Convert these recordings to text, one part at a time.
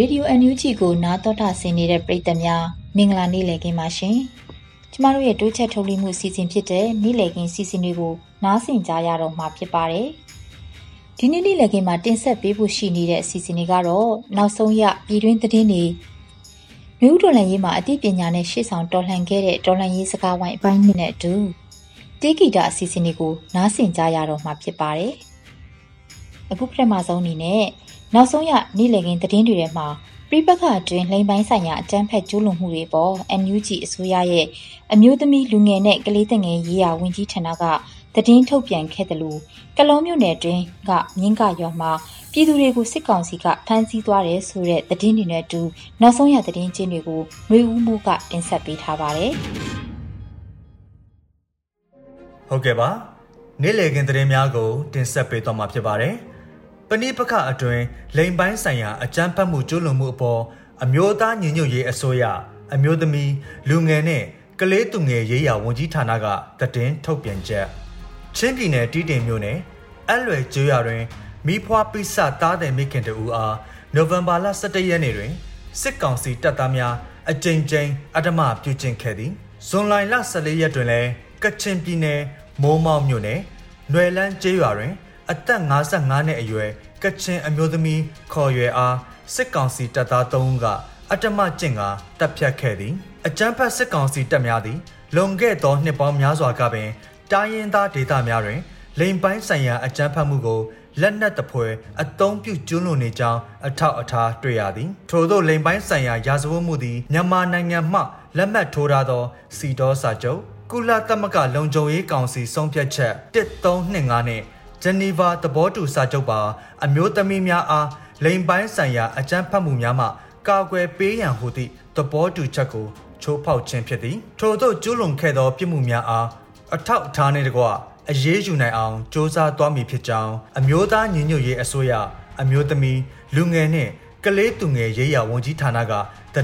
Radio NUG ကိုနားတော်တာဆင်နေတဲ့ပရိသတ်များမင်္ဂလာနေ့လည်ခင်းပါရှင်။ကျမတို့ရဲ့တိုးချက်ထုတ်လွှင့်မှုစီစဉ်ဖြစ်တဲ့နေ့လည်ခင်းစီစဉ်တွေကိုနားဆင်ကြရတော့မှာဖြစ်ပါတယ်။ဒီနေ့နေ့လည်ခင်းမှာတင်ဆက်ပေးဖို့ရှိနေတဲ့အစီအစဉ်တွေကတော့နောက်ဆုံးရပြည်တွင်းသတင်းတွေမြို့တော်လန်ရေးမှာအသိပညာနဲ့ရှေ့ဆောင်တော်လှန်ခဲ့တဲ့တော်လှန်ရေးစကားဝိုင်းအပိုင်းနှစ်နဲ့အတူတေဂီတာအစီအစဉ်တွေကိုနားဆင်ကြရတော့မှာဖြစ်ပါတယ်။အခုပထမဆုံးအနေနဲ့ နောက်ဆုံးရနေ့လည်ခင်းသတင်းတွေထဲမှာပြပခအတွင်းလိမ်ပိုင်းဆိုင်ရာအကြမ်းဖက်ကျူးလွန်မှုတွေပေါ် NUG အစိုးရရဲ့အမျိုးသမီးလူငယ်နဲ့ကလေးငယ်ရေးရာဝန်ကြီးဌာနကသတင်းထုတ်ပြန်ခဲ့တယ်လို့ကလောမြို့နယ်တွင်ကမြင်းကရွာမှာပြည်သူတွေကိုစစ်ကောင်စီကဖမ်းဆီးသွားတယ်ဆိုတဲ့သတင်းတွေနဲ့အတူနောက်ဆုံးရသတင်းချင်းတွေကိုမျိုးဦးမှုကတင်ဆက်ပေးထားပါတယ်။ဟုတ်ကဲ့ပါနေ့လည်ခင်းသတင်းများကိုတင်ဆက်ပေးသွားမှာဖြစ်ပါတယ်။ပ ဏိပခအတွင်းလိန်ပိုင်းဆိုင်ရာအကြမ်းဖက်မှုကျူးလွန်မှုအပေါ်အမျိုးသားညီညွတ်ရေးအစိုးရအမျိုးသမီးလူငယ်နဲ့ကလေးသူငယ်ရေးရာဝန်ကြီးဌာနကတည်င်းထုတ်ပြန်ချက်ချင်းပြည်နယ်တီးတင်မြို့နယ်အလွယ်ကျွော်တွင်မိဖွားပိစတားတဲ့မိခင်တူအားနိုဝင်ဘာလ17ရက်နေ့တွင်စစ်ကောင်စီတပ်သားများအကြိမ်ကြိမ်အဓမ္မပြုကျင့်ခဲ့သည်ဇွန်လလ14ရက်တွင်လည်းကချင်ပြည်နယ်မိုးမောက်မြို့နယ်ຫນွယ်လန်းကျေးရွာတွင် အသက်55နှစ်အရွယ်ကချင်အမျိုးသမီးခေါ်ရွယ်အားစစ်ကောင်စီတပ်သား3ဦးကအတမကျင့်ကတပ်ဖြတ်ခဲ့သည်အကြမ်းဖက်စစ်ကောင်စီတပ်များသည်လွန်ခဲ့သောနှစ်ပေါင်းများစွာကပင်တိုင်းရင်းသားဒေသများတွင် လိမ်ပိုင်းဆိုင်ရာအကြမ်းဖက်မှုကိုလက်နက်တပွဲအသုံးပြုကျွလွန်နေကြောင်းအထောက်အထားတွေ့ရသည်ထို့သောလိမ်ပိုင်းဆိုင်ရာရာဇဝတ်မှုသည်မြန်မာနိုင်ငံမှလက်မှတ်ထိုးထားသော စီတော်စာချုပ်ကုလသမဂ္ဂလုံခြုံရေးကောင်စီဆုံးဖြတ်ချက်1325နှင့် ဂျနီဗာသဘောတူစာချုပ်ပါအမျိုးသမီးများအားလိင်ပိုင်းဆိုင်ရာအကြမ်းဖက်မှုများမှကာကွယ်ပေးရန်ဟူသည့်သဘောတူချက်ကိုချိုးဖောက်ခြင်းဖြစ်သည်ထို့သောကျူးလွန်ခဲ့သောပြစ်မှုများအားအထောက်အထားနှင့်တကွအရေးယူနိုင်အောင်စ조사သွားမည်ဖြစ်ကြောင်းအမျိုးသားညီညွတ်ရေးအစိုးရအမျိုးသမီးလူငယ်နှင့်ကလေးသူငယ်ရေးရာဝန်ကြီးဌာနက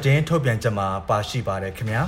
တည်င်းထုတ်ပြန်ချက်မှာပါရှိပါတယ်ခင်ဗျာ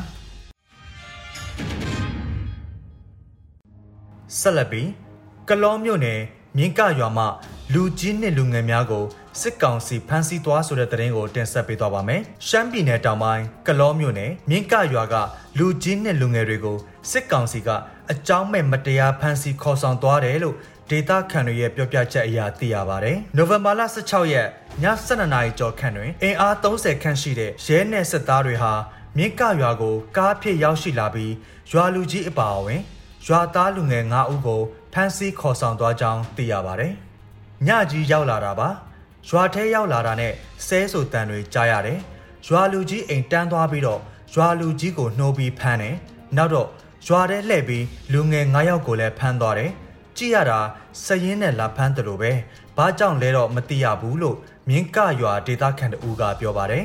ဆက်လက်ပြီး ကလောမြို့နယ်မြင်းကရွာမှလူကြီးနှင့်လူငယ်များကိုစစ်ကောင်စီဖမ်းဆီးသွားဆိုတဲ့သတင်းကိုတင်ဆက်ပေးသွားပါမယ်။ရှမ်းပြည်နယ်တောင်ပိုင်းကလောမြို့နယ်မြင်းကရွာကလူကြီးနှင့်လူငယ်တွေကိုစစ်ကောင်စီကအကြောင်းမဲ့မတရားဖမ်းဆီးခေါ်ဆောင်သွားတယ်လို့ဒေတာခန်တွေရဲ့ပြောပြချက်အရသိရပါတယ်။နိုဝင်ဘာလ16ရက်ည7:00နာရီကျော်ခန့်တွင်အင်အား30ခန့်ရှိတဲ့ရဲနယ်စစ်သားတွေဟာမြင်းကရွာကိုကားဖြစ်ရောက်ရှိလာပြီးရွာလူကြီးအပါအဝင်ရွာသားလူငယ်9ဦးကို ဖမ်းဆီးခေါ်ဆောင်သွားကြောင်းသိရပါတယ်။ညကြီးရောက်လာတာပါ။ရွာထဲရောက်လာတာနဲ့ဆဲဆိုတန်တွေကြားရတယ်။ရွာလူကြီးအိမ်တန်းသွားပြီးတော့ရွာလူကြီးကိုနှိုးပြီးဖမ်းတယ်။နောက်တော့ရွာထဲလှည့်ပြီးလူငယ်9ယောက်ကိုလည်းဖမ်းသွားတယ်။ကြည့်ရတာစရင်နဲ့လာဖမ်းတယ်လို့ပဲ။ဘာကြောင့်လဲတော့မသိရဘူးလို့မြင်းကရွာဒေသခံတူကပြောပါတယ်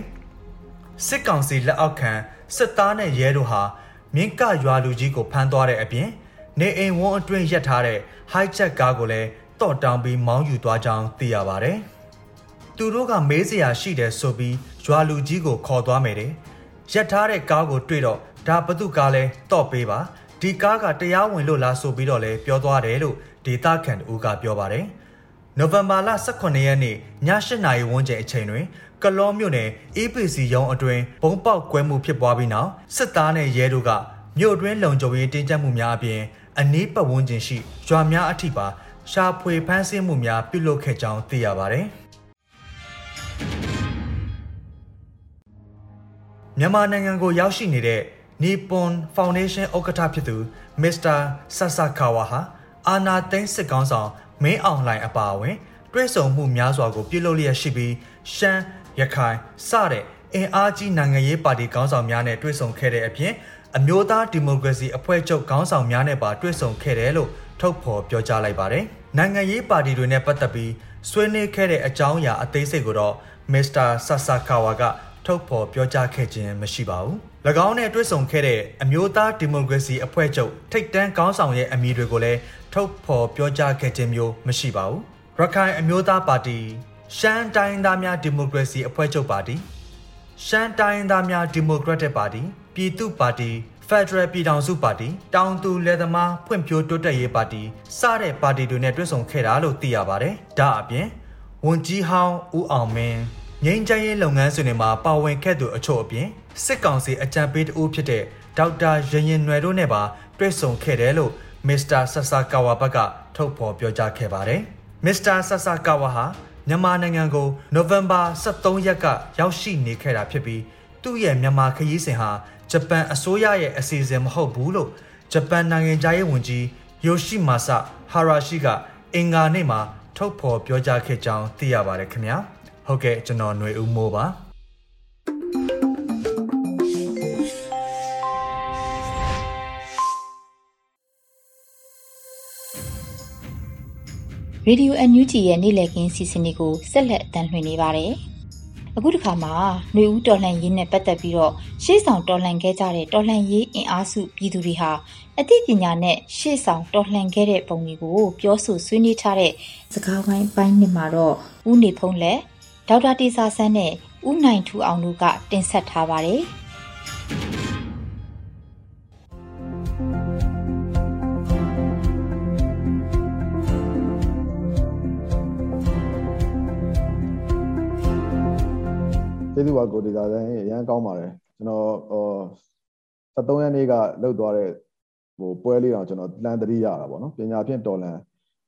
။စစ်ကောင်စီလက်အောက်ခံစစ်သားနဲ့ရဲတို့ဟာမြင်းကရွာလူကြီးကိုဖမ်းသွားတဲ့အပြင် နေအိမ်ဝန်းအတွင်းရပ်ထားတဲ့ high check ကားကိုလည်းတော့တောင်းပြီးမောင်းယူသွားကြောင်းသိရပါတယ်။သူတို့ကမေးစရာရှိတယ်ဆိုပြီးရွာလူကြီးကိုခေါ်သွားမယ်တဲ့။ရပ်ထားတဲ့ကားကိုတွေ့တော့ဒါဘသူကားလဲတော့ပေးပါ။ဒီကားကတရားဝင်လို့လားဆိုပြီးတော့လဲပြောသွားတယ်လို့ဒေတာခန်တူကပြောပါတယ်။နိုဝင်ဘာလ18ရက်နေ့ည8နာရီဝန်းကျင်အချိန်တွင်ကလောမြို့နယ် APC ရုံးအတွင်းဘုံပေါက်ကွဲမှုဖြစ်ပွားပြီးနောက်စစ်သားနဲ့ရဲတို့ကမြို့အတွင်းလုံခြုံရေးတင်းကျပ်မှုများအပြင် အနီးပတ်ဝန်းကျင်ရှိရွာများအထိပါရှာဖွေဖမ်းဆီးမှုများပြုလုပ်ခဲ့ကြောင်းသိရပါတယ်။မြန်မာနိုင်ငံကိုရောက်ရှိနေတဲ့ Nippon Foundation ဥက္ကဋ္ဌဖြစ်သူ Mr. Sasakawa ဟာအာနာသိန်းစစ်ကောင်းဆောင်မင်းအောင်လှိုင်အပါအဝင်တွဲဆုံမှုများစွာကိုပြုလုပ်လျက်ရှိပြီးရှမ်းရခိုင်စတဲ့အင်အားကြီးနိုင်ငံရေးပါတီခေါင်းဆောင်များနဲ့တွေ့ဆုံခဲ့တဲ့အပြင် အမျိုးသားဒီမိုကရေစီအဖွဲ့ချုပ်ခေါင်းဆောင်များနဲ့ပါတွေ့ဆုံခဲ့တယ်လို့ထုတ်ဖော်ပြောကြားလိုက်ပါတယ်။နိုင်ငံရေးပါတီတွေနဲ့ပတ်သက်ပြီးဆွေးနွေးခဲ့တဲ့အကြောင်းအရာအသေးစိတ်ကိုတော့မစ္စတာဆာဆာကာဝါကထုတ်ဖော်ပြောကြားခဲ့ခြင်းမရှိပါဘူး။၎င်းနဲ့တွေ့ဆုံခဲ့တဲ့အမျိုးသားဒီမိုကရေစီအဖွဲ့ချုပ်ထိပ်တန်းခေါင်းဆောင်ရဲ့အမည်တွေကိုလည်းထုတ်ဖော်ပြောကြားခဲ့ခြင်းမျိုးမရှိပါဘူး။ရခိုင်အမျိုးသားပါတီရှမ်းတိုင်းသားများဒီမိုကရေစီအဖွဲ့ချုပ်ပါတီ ရှမ်းတိုင်းသားများဒီမိုကရက်တစ်ပါတီပြည်သူ့ပါတီဖက်ဒရယ်ပြည်ထောင်စုပါတီတောင်သူလယ်သမားဖွံ့ဖြိုးတိုးတက်ရေးပါတီစတဲ့ပါတီတွေနဲ့တွဲဆုံခဲ့တာလို့သိရပါတယ်။ဒါအပြင်ဝန်ကြီးဟောင်းဦးအောင်မင်းငိမ့်ချမ်းရေးလုပ်ငန်းစဉ်တွေမှာပါဝင်ခဲ့သူအချို့အပြင်စစ်ကောင်စီအကြံပေးတဦးဖြစ်တဲ့ဒေါက်တာရင်ရင်နွယ်တို့နဲ့ပါတွဲဆုံခဲ့တယ်လို့မစ္စတာဆဆာကာဝါဘက်ကထုတ်ဖော်ပြောကြားခဲ့ပါတယ်။မစ္စတာဆဆာကာဝါဟာ မြန်မာနိုင်ငံကိုနိုဝင်ဘာ23ရက်ကရောက်ရှိနေခဲ့တာဖြစ်ပြီးသူ့ရဲ့မြန်မာခရီးစဉ်ဟာဂျပန်အစိုးရရဲ့အစီအစဉ်မဟုတ်ဘူးလို့ဂျပန်နိုင်ငံသားရေးဝန်ကြီးယိုရှိမာဆာဟာရာရှိကအင်္ဂါနေ့မှာထုတ်ဖော်ပြောကြားခဲ့ကြောင်းသိရပါတယ်ခင်ဗျာဟုတ်ကဲ့ကျွန်တော်ຫນွေဦးမိုးပါ ရေဒီယိုအန်ယူဂျီရဲ့နေ့လည်ခင်းစီစဉ်တွေကိုဆက်လက်အသံလွှင့်နေပါတယ်။အခုတစ်ခါမှာຫນွေဦးတော်လှန်ရေးနဲ့ပတ်သက်ပြီးတော့ရှေ့ဆောင်တော်လှန်ခဲ့ကြတဲ့တော်လှန်ရေးအင်အားစုပြည်သူတွေဟာအသိပညာနဲ့ရှေ့ဆောင်တော်လှန်ခဲ့တဲ့ပုံတွေကိုပြောဆိုဆွေးနွေးထားတဲ့စကားဝိုင်းပိုင်းနှစ်မှာတော့ဦးနေဖုံးလက်ဒေါက်တာတေစာဆန်းနဲ့ဦးနိုင်ထူအောင်တို့ကတင်ဆက်ထားပါတယ်။ ကျေးဇူးပါကိုဒေတာဆိုင်အရန်ကောင်းပါတယ်ကျွန်တော်ဟို73ရက်နေ့ကလှုပ်သွားတဲ့ဟိုပွဲလေးတော့ကျွန်တော်လန်တတိရတာပေါ့နော်ပညာဖြင့်တော်လန်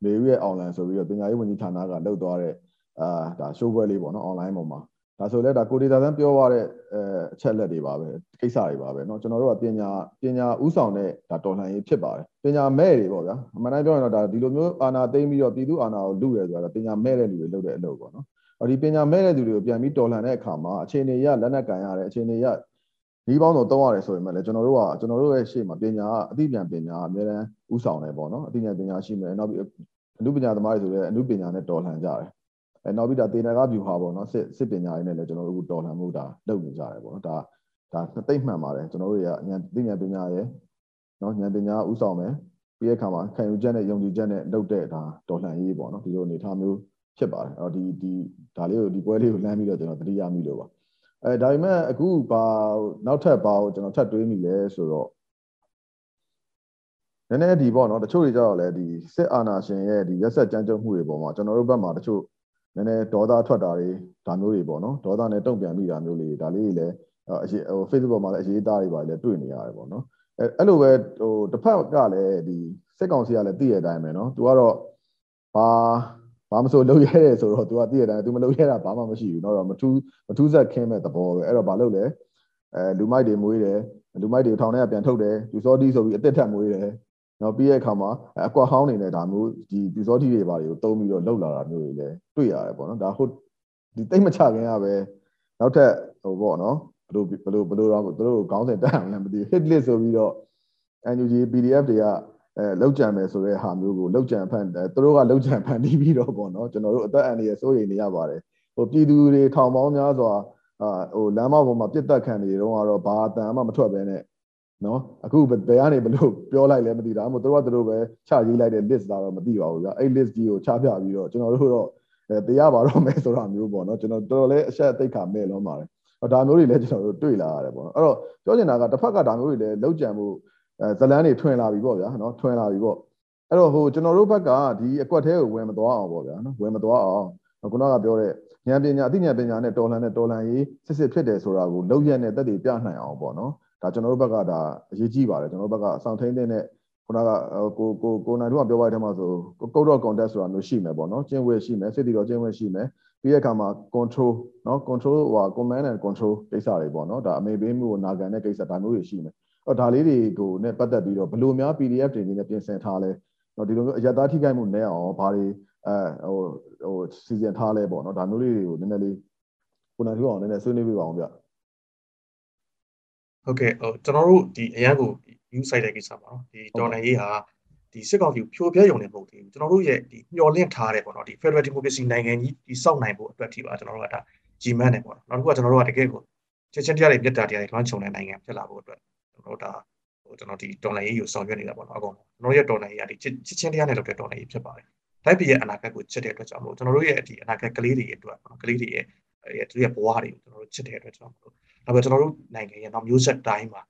မေယူရဲ့အွန်လိုင်းဆိုပြီးတော့ပညာရေးဝန်ကြီးဌာနကလှုပ်သွားတဲ့အာဒါ show ပွဲလေးပေါ့နော် online ပေါ်မှာဒါဆိုလဲဒါကိုဒေတာဆန်းပြောသွားတဲ့အအချက်လက်တွေပါပဲကိစ္စတွေပါပဲเนาะကျွန်တော်တို့ကပညာပညာဥဆောင်တဲ့ဒါတော်လှန်ရေးဖြစ်ပါတယ်ပညာမဲ့တွေပေါ့ဗျာအမှန်တမ်းပြောရင်တော့ဒါဒီလိုမျိုးအာဏာသိမ်းပြီးတော့ပြည်သူအာဏာကိုလူရဲဆိုတာပညာမဲ့တဲ့လူတွေလုပ်တဲ့အလုပ်ပေါ့နော် ဒီပညာမဲ့တဲ့သူတွေကိုပြန်ပြီးတော်လှန်တဲ့အခါမှာအခြေအနေရလက်နက်ကန်ရတယ်အခြေအနေရဒီပေါင်းတော့တောင်းရတယ်ဆိုရင်လည်းကျွန်တော်တို့ကကျွန်တော်တို့ရဲ့ရှေ့မှာပညာအသိဉာဏ်ပညာအများအားဥဆောင်တယ်ပေါ့နော်အသိဉာဏ်ပညာရှိမယ်နောက်ပြီးအနုပညာသမားတွေဆိုလည်းအနုပညာနဲ့တော်လှန်ကြတယ်အဲနောက်ပြီးဒါတေနကဗျူဟာပေါ့နော်စစ်စစ်ပညာရေးနဲ့လည်းကျွန်တော်တို့တော်လှန်မှုဒါလုပ်နေကြတယ်ပေါ့နော်ဒါဒါသိမှန်ပါတယ်ကျွန်တော်တို့တွေကဉာဏ်သိဉာဏ်ပညာရဲ့နော်ဉာဏ်ပညာဥဆောင်မယ်ပြီးတဲ့အခါမှာခံယူချက်နဲ့ယုံကြည်ချက်နဲ့လုပ်တဲ့ဒါတော်လှန်ရေးပေါ့နော်ဒီလိုအနေထားမျိုး ဖြစ်ပါတယ်အဲ့တော့ဒီဒီဒါလေးကိုဒီပွဲလေးကိုလမ်းပြီးတော့ကျွန်တော်တတိယမိလို့ပါအဲဒါပေမဲ့အခုဘာနောက်ထပ်ဘာကိုကျွန်တော်ထပ်တွေးမိလဲဆိုတော့နည်းနည်းဒီပေါ့နော်တချို့တွေကြတော့လေဒီစစ်အာဏာရှင်ရဲ့ဒီရက်ဆက်ကြမ်းကြုတ်မှုတွေပေါ်မှာကျွန်တော်တို့ဘက်မှာတချို့နည်းနည်းဒေါသထွက်တာတွေဒါမျိုးတွေပေါ့နော်ဒေါသနဲ့တုံ့ပြန်မိတာမျိုးလေးဒါလေးတွေလည်းအရှိဟို Facebook မှာလည်းအရေးသားတွေပါလည်းတွေ့နေရတယ်ပေါ့နော်အဲအဲ့လိုပဲဟိုတစ်ဖက်ကလည်းဒီစစ်ကောင်စီကလည်းသိရတဲ့အတိုင်းပဲနော်သူကတော့ဘာ ဘာမဆိုလုပ်ရဲတယ်ဆိုတော့ तू ကသိရတယ် तू မလုပ်ရဲတာဘာမှမရှိဘူးเนาะတော့မထူးမထူးဆက်ခင်းမဲ့သဘောပဲအဲ့တော့ဘာလုပ်လဲအဲလူမိုက်တွေမွေးတယ်လူမိုက်တွေထောင်ထဲကပြန်ထုတ်တယ်ပြူစောတီးဆိုပြီးအစ်စ်ထက်မွေးတယ်နော်ပြီးတဲ့အခါမှာအကွာဟောင်းနေနဲ့ဒါမျိုးဒီပြူစောတီးတွေဘာတွေကိုတုံးပြီးတော့လှုပ်လာတာမျိုးတွေလည်းတွေ့ရတယ်ပေါ့နော်ဒါဟုတ်ဒီတိတ်မချခင်ရပဲနောက်ထပ်ဟိုပေါ့နော်ဘလို့ဘလို့ဘလို့တော့သူတို့ခေါင်းစဉ်တက်အောင်လည်းမသိဘူး hit list ဆိုပြီးတော့ NUG PDF တွေက အဲလောက်ကြံမယ်ဆိုတဲ့ဟာမျိုးကိုလောက်ကြံဖန်သူတို့ကလောက်ကြံဖန်တီးပြီးတော့ပေါ့နော်ကျွန်တော်တို့အသက်အန္တရာယ်စိုးရိမ်နေရပါတယ်ဟိုပြည်သူတွေထောင်ပေါင်းများစွာအာဟိုလမ်းမပေါ်မှာပြစ်တက်ခံနေတော့ကတော့ဘာအတန်မှမထွက်ပဲနဲ့နော်အခုဘယ်ကနေဘလို့ပြောလိုက်လဲမသိတာမို့သူတို့ကသူတို့ပဲချရေးလိုက်တဲ့ list လာတော့မသိပါဘူးဗျအဲ့ list ကြီးကိုချပြပြီးတော့ကျွန်တော်တို့တော့အဲတရားပါတော့မယ်ဆိုတာမျိုးပေါ့နော်ကျွန်တော်တော်တော်လေးအဆက်အသိခါမဲ့လုံးပါတယ်ဒါမျိုးတွေလည်းကျွန်တော်တို့တွေ့လာရတယ်ပေါ့နော်အဲ့တော့ပြောချင်တာကတစ်ဖက်ကဒါမျိုးတွေလည်းလောက်ကြံမှုအဲ ဇလန်းတွေထွင်လာပြီပေါ့ဗျာနော်ထွင်လာပြီပေါ့အဲ့တော့ဟိုကျွန်တော်တို့ဘက်ကဒီအကွက်သေးကိုဝင်မသွားအောင်ပေါ့ဗျာနော်ဝင်မသွားအောင်ခုနကပြောတဲ့ဉာဏ်ပညာအသိဉာဏ်ပညာနဲ့တော်လှန်တဲ့တော်လှန်ရေးစစ်စစ်ဖြစ်တယ်ဆိုတာကိုလောက်ရက်နဲ့တက်တည်ပြနိုင်အောင်ပေါ့နော်ဒါကျွန်တော်တို့ဘက်ကဒါအရေးကြီးပါတယ်ကျွန်တော်တို့ဘက်ကအဆောင်ထိန်းတဲ့နဲ့ခုနကကိုကိုကိုနိုင်တို့ကပြောပါတဲ့မှာဆိုကုတ်တော့ contact ဆိုတာမျိုးရှိမယ်ပေါ့နော်ကျင့်ဝတ်ရှိမယ်စစ်တီတော်ကျင့်ဝတ်ရှိမယ်ပြီးတဲ့အခါမှာ control နော် control ဟို command and control ကိစ္စတွေပေါ့နော်ဒါအမေပေးမှုကိုနာခံတဲ့ကိစ္စဒါမျိုးတွေရှိမယ် အော်ဒါလေးတွေကိုနဲ့ပတ်သက်ပြီးတော့ဘယ်လိုများ PDF တွေနေနဲ့ပြင်ဆင်ထားလဲနော်ဒီလိုမျိုးအရသာထိခိုက်မှုနဲ့အောင်ဘာတွေအဲဟိုဟိုစီစဉ်ထားလဲပေါ့နော်ဒါမျိုးလေးတွေကိုနည်းနည်းလေးကိုနိုင်ပြောအောင်နည်းနည်းဆွေးနွေးပြပါအောင်ဗျဟုတ်ကဲ့ဟိုကျွန်တော်တို့ဒီအရန်ကို view site တဲ့ကိစ္စပါနော်ဒီတော်နယ်ရေးဟာဒီစစ်ကောင်စီဖြိုပြဲရုံနဲ့မဟုတ်သေးဘူးကျွန်တော်တို့ရဲ့ဒီမျော်လင့်ထားတယ်ပေါ့နော်ဒီ Federal Democracy နိုင်ငံကြီးဒီစောင့်နိုင်ဖို့အတွက်ထိပါကျွန်တော်တို့ကဒါကြီးမန်းတယ်ပေါ့နော်နောက်တစ်ခုကကျွန်တော်တို့ကတကယ့်ကိုချက်ချင်းတရားတွေပြတ်တာတရားတွေလွှမ်းခြုံတဲ့နိုင်ငံဖြစ်လာဖို့အတွက် တော်တို့ဒါဟိုကျွန်တော်ဒီတော်နယ်ရေးကိုဆောင်ရွက်နေတာပေါ့နော်အကုန်ကျွန်တော်ရဲ့တော်နယ်ရေးကဒီချက်ချင်းတရားနဲ့လုပ်တဲ့တော်နယ်ရေးဖြစ်ပါတယ်တိုက်ပြည်ရဲ့အနာဂတ်ကိုချစ်တဲ့အတွက်ကြောင့်မလို့ကျွန်တော်တို့ရဲ့ဒီအနာဂတ်ကလေးတွေအတွက်ပေါ့နော်ကလေးတွေရဲ့သူရဲ့ဘဝတွေကိုကျွန်တော်တို့ချစ်တဲ့အတွက်ကြောင့်မလို့ဒါပေမဲ့ကျွန်တော်တို့နိုင်ငံရဲ့နောက်မျိုးဆက်တိုင်းမှာ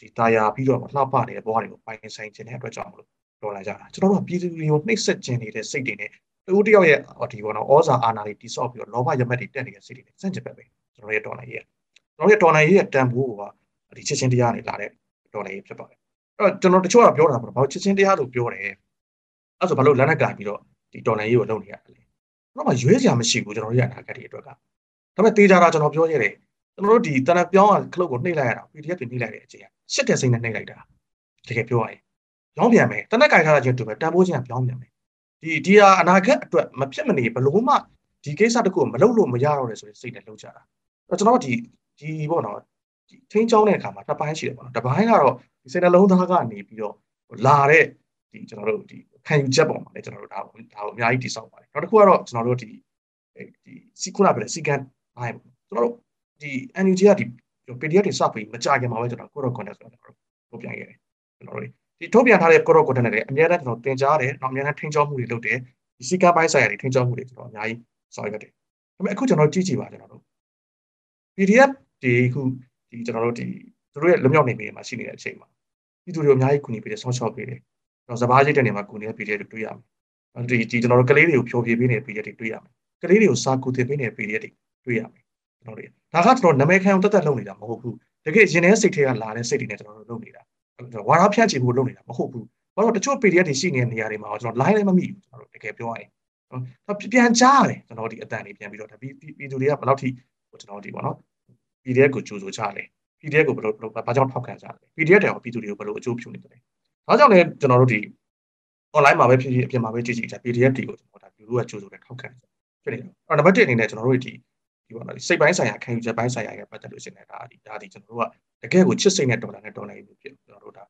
ဒီတာယာပြီးတော့လှပနေတဲ့ဘဝတွေကိုပိုင်ဆိုင်ခြင်းတဲ့အတွက်ကြောင့်မလို့တော်လာကြတာကျွန်တော်တို့ကပြည်သူတွေကိုနှိပ်စက်ခြင်းနေတဲ့စိတ်တွေနဲ့တူတယောက်ရဲ့ဒီဘောနော်ဩဇာအာဏာတွေတိဆောက်ပြီးတော့လောဘရမက်တွေတက်နေတဲ့စိတ်တွေနဲ့စန့်ကျင်ဘက်ပဲကျွန်တော်ရဲ့တော်နိုင်ရဲ့ကျွန်တော်ရဲ့တော်နိုင်ရဲ့တန်ဖိုးကဒီချစ်ချင်းတရားနဲ့လာတဲ့ တော်နိုင်ရဲ့ဖြစ်ပါတယ်အဲ့တော့ကျွန်တော်တချို့ကပြောတာပေါ့ဘာချစ်ချင်းတရားလို့ပြောတယ်အဲ့ဆိုဘာလို့လက်နက်ကင်ပြီးတော့ဒီတော်နိုင်ရေးကိုလုပ်နေရလဲကျွန်တော်ကရွေးစရာမရှိဘူးကျွန်တော်တို့ရဲ့အနာဂတ်တွေအတွက်ကဒါပေမဲ့တေးကြတာကျွန်တော်ပြောရတဲ့ကျွန်တော်တို့ဒီတနက်ပြောင်းကခလုတ်ကိုနှိပ်လိုက်ရတာ PDF တွေနှိပ်လိုက်တဲ့အချိန်ကရှစ်တဲ့စိတ်နဲ့နှိပ်လိုက်တာတကယ်ပြောရရင်ပြောင်းပြန်မယ်တနက်ကင်ထားတာချင်းတူပဲတန်ဖိုးချင်းကပြောင်းပြန်မယ်ဒီဒီဟာအနာဂတ်အတွက်မဖြစ်မနေဘလို့မှဒီကိစ္စတခုမလုပ်လို့မရတော့တယ်ဆိုတဲ့စိတ်နဲ့လုပ်ကြတာအဲ့တော့ကျွန်တော်ဒီဒီပေါ့နော်ဒီ ထိန်းချောင်းတဲ့အခါမှာတစ်ပိုင်းရှိတယ်ပေါ့နော်တစ်ပိုင်းကတော့ဒီစိတ်နှလုံးသားကနေပြီးတော့လာတဲ့ဒီကျွန်တော်တို့ဒီခံယူချက်ပေါ်မှာလည်းကျွန်တော်တို့ဒါဒါကိုအများကြီးတိစောက်ပါတယ်နောက်တစ်ခုကတော့ကျွန်တော်တို့ဒီဒီစီခုနပြတဲ့စီကန်ဘိုင်းပေါ့ကျွန်တော်တို့ဒီ NUG ကဒီ PDF တွေစပြီးမကြခင်မှာပဲကျွန်တော်ကိုရော content ဆိုတော့ကျွန်တော်တို့ထုတ်ပြန်ခဲ့တယ်ကျွန်တော်တို့ဒီထုတ်ပြန်ထားတဲ့ code of content တွေအများအားကျွန်တော်တင်ကြားတယ်နောက်အများအားထိန်းကျောင်းမှုတွေလုပ်တယ်ဒီစီကံပိုင်းဆိုင်ရာတွေထိန်းကျောင်းမှုတွေကျွန်တော်အများကြီးဆောင်ရွက်တယ်ဒါပေမဲ့အခုကျွန်တော်ကြည့်ကြည့်ပါကျွန်တော်တို့ PDF ဒီခု ဒီကျွန်တော်တို့ဒီသူတို့ရဲ့လွမြောက်နေပြည်မှာရှိနေတဲ့အချိန်မှာဒီသူတွေအများကြီးကူညီပေးတယ်ဆောင်းချောက်ပေးတယ်တော့စဘာရိတ်တဲ့နေမှာကူနေတဲ့ PDF တွေတွေ့ရမယ်ဒီဒီကျွန်တော်တို့ကလေးတွေကိုဖြောပြပေးနေတဲ့ PDF တွေတွေ့ရမယ်ကလေးတွေကိုစာကူတင်ပေးနေတဲ့ PDF တွေတွေ့ရမယ်ကျွန်တော်တို့ဒါကကျွန်တော်နာမည်ခံအောင်တက်တက်လုပ်နေတာမဟုတ်ဘူးတကယ်ရင်ထဲစိတ်ထဲကလာတဲ့စိတ်တွေနဲ့ကျွန်တော်တို့လုပ်နေတာဝါရဖြန့်ချီဖို့လုပ်နေတာမဟုတ်ဘူးဘာလို့တချို့ PDF တွေရှိနေတဲ့နေရာတွေမှာကျွန်တော် line လည်းမမိဘူးကျွန်တော်တို့တကယ်ပြောရရင်နော်ပြန်ကြားရတယ်ကျွန်တော်ဒီအတန်တွေပြန်ပြီးတော့ပြည်သူတွေကဘယ်လောက်ထိကျွန်တော်ဒီပေါ့နော် PDF ကိုကြိုးဆိုကြလဲ PDF ကိုဘယ်လိုဘာကြောင့်ထောက်ခံကြလဲ PDF တွေကိုပြည်သူတွေကိုဘယ်လိုအကျိုးပြုနေတယ်ဒါကြောင့်လည်းကျွန်တော်တို့ဒီ online မှာပဲဖြစ်ဖြစ်အပြင်မှာပဲကြည့်ကြည့်ကြ PDF တွေကိုကျွန်တော်ဒါလူတို့ကကြိုးဆိုတယ်ထောက်ခံဖြစ်နေတယ်အဲ့တော့နံပါတ်1အနေနဲ့ကျွန်တော်တို့ဒီဒီပေါ့နော်စိတ်ပိုင်းဆိုင်ရာခံယူချက်ပိုင်းဆိုင်ရာရဲ့ပတ်သက်လို့ရှိရင်ဒါဒီဒါဒီကျွန်တော်တို့ကတကယ်ကိုချစ်စိတ်နဲ့ဒေါ်လာနဲ့ဒေါ်လာရေးဖြစ်ကျွန်တော်တို့ဒါ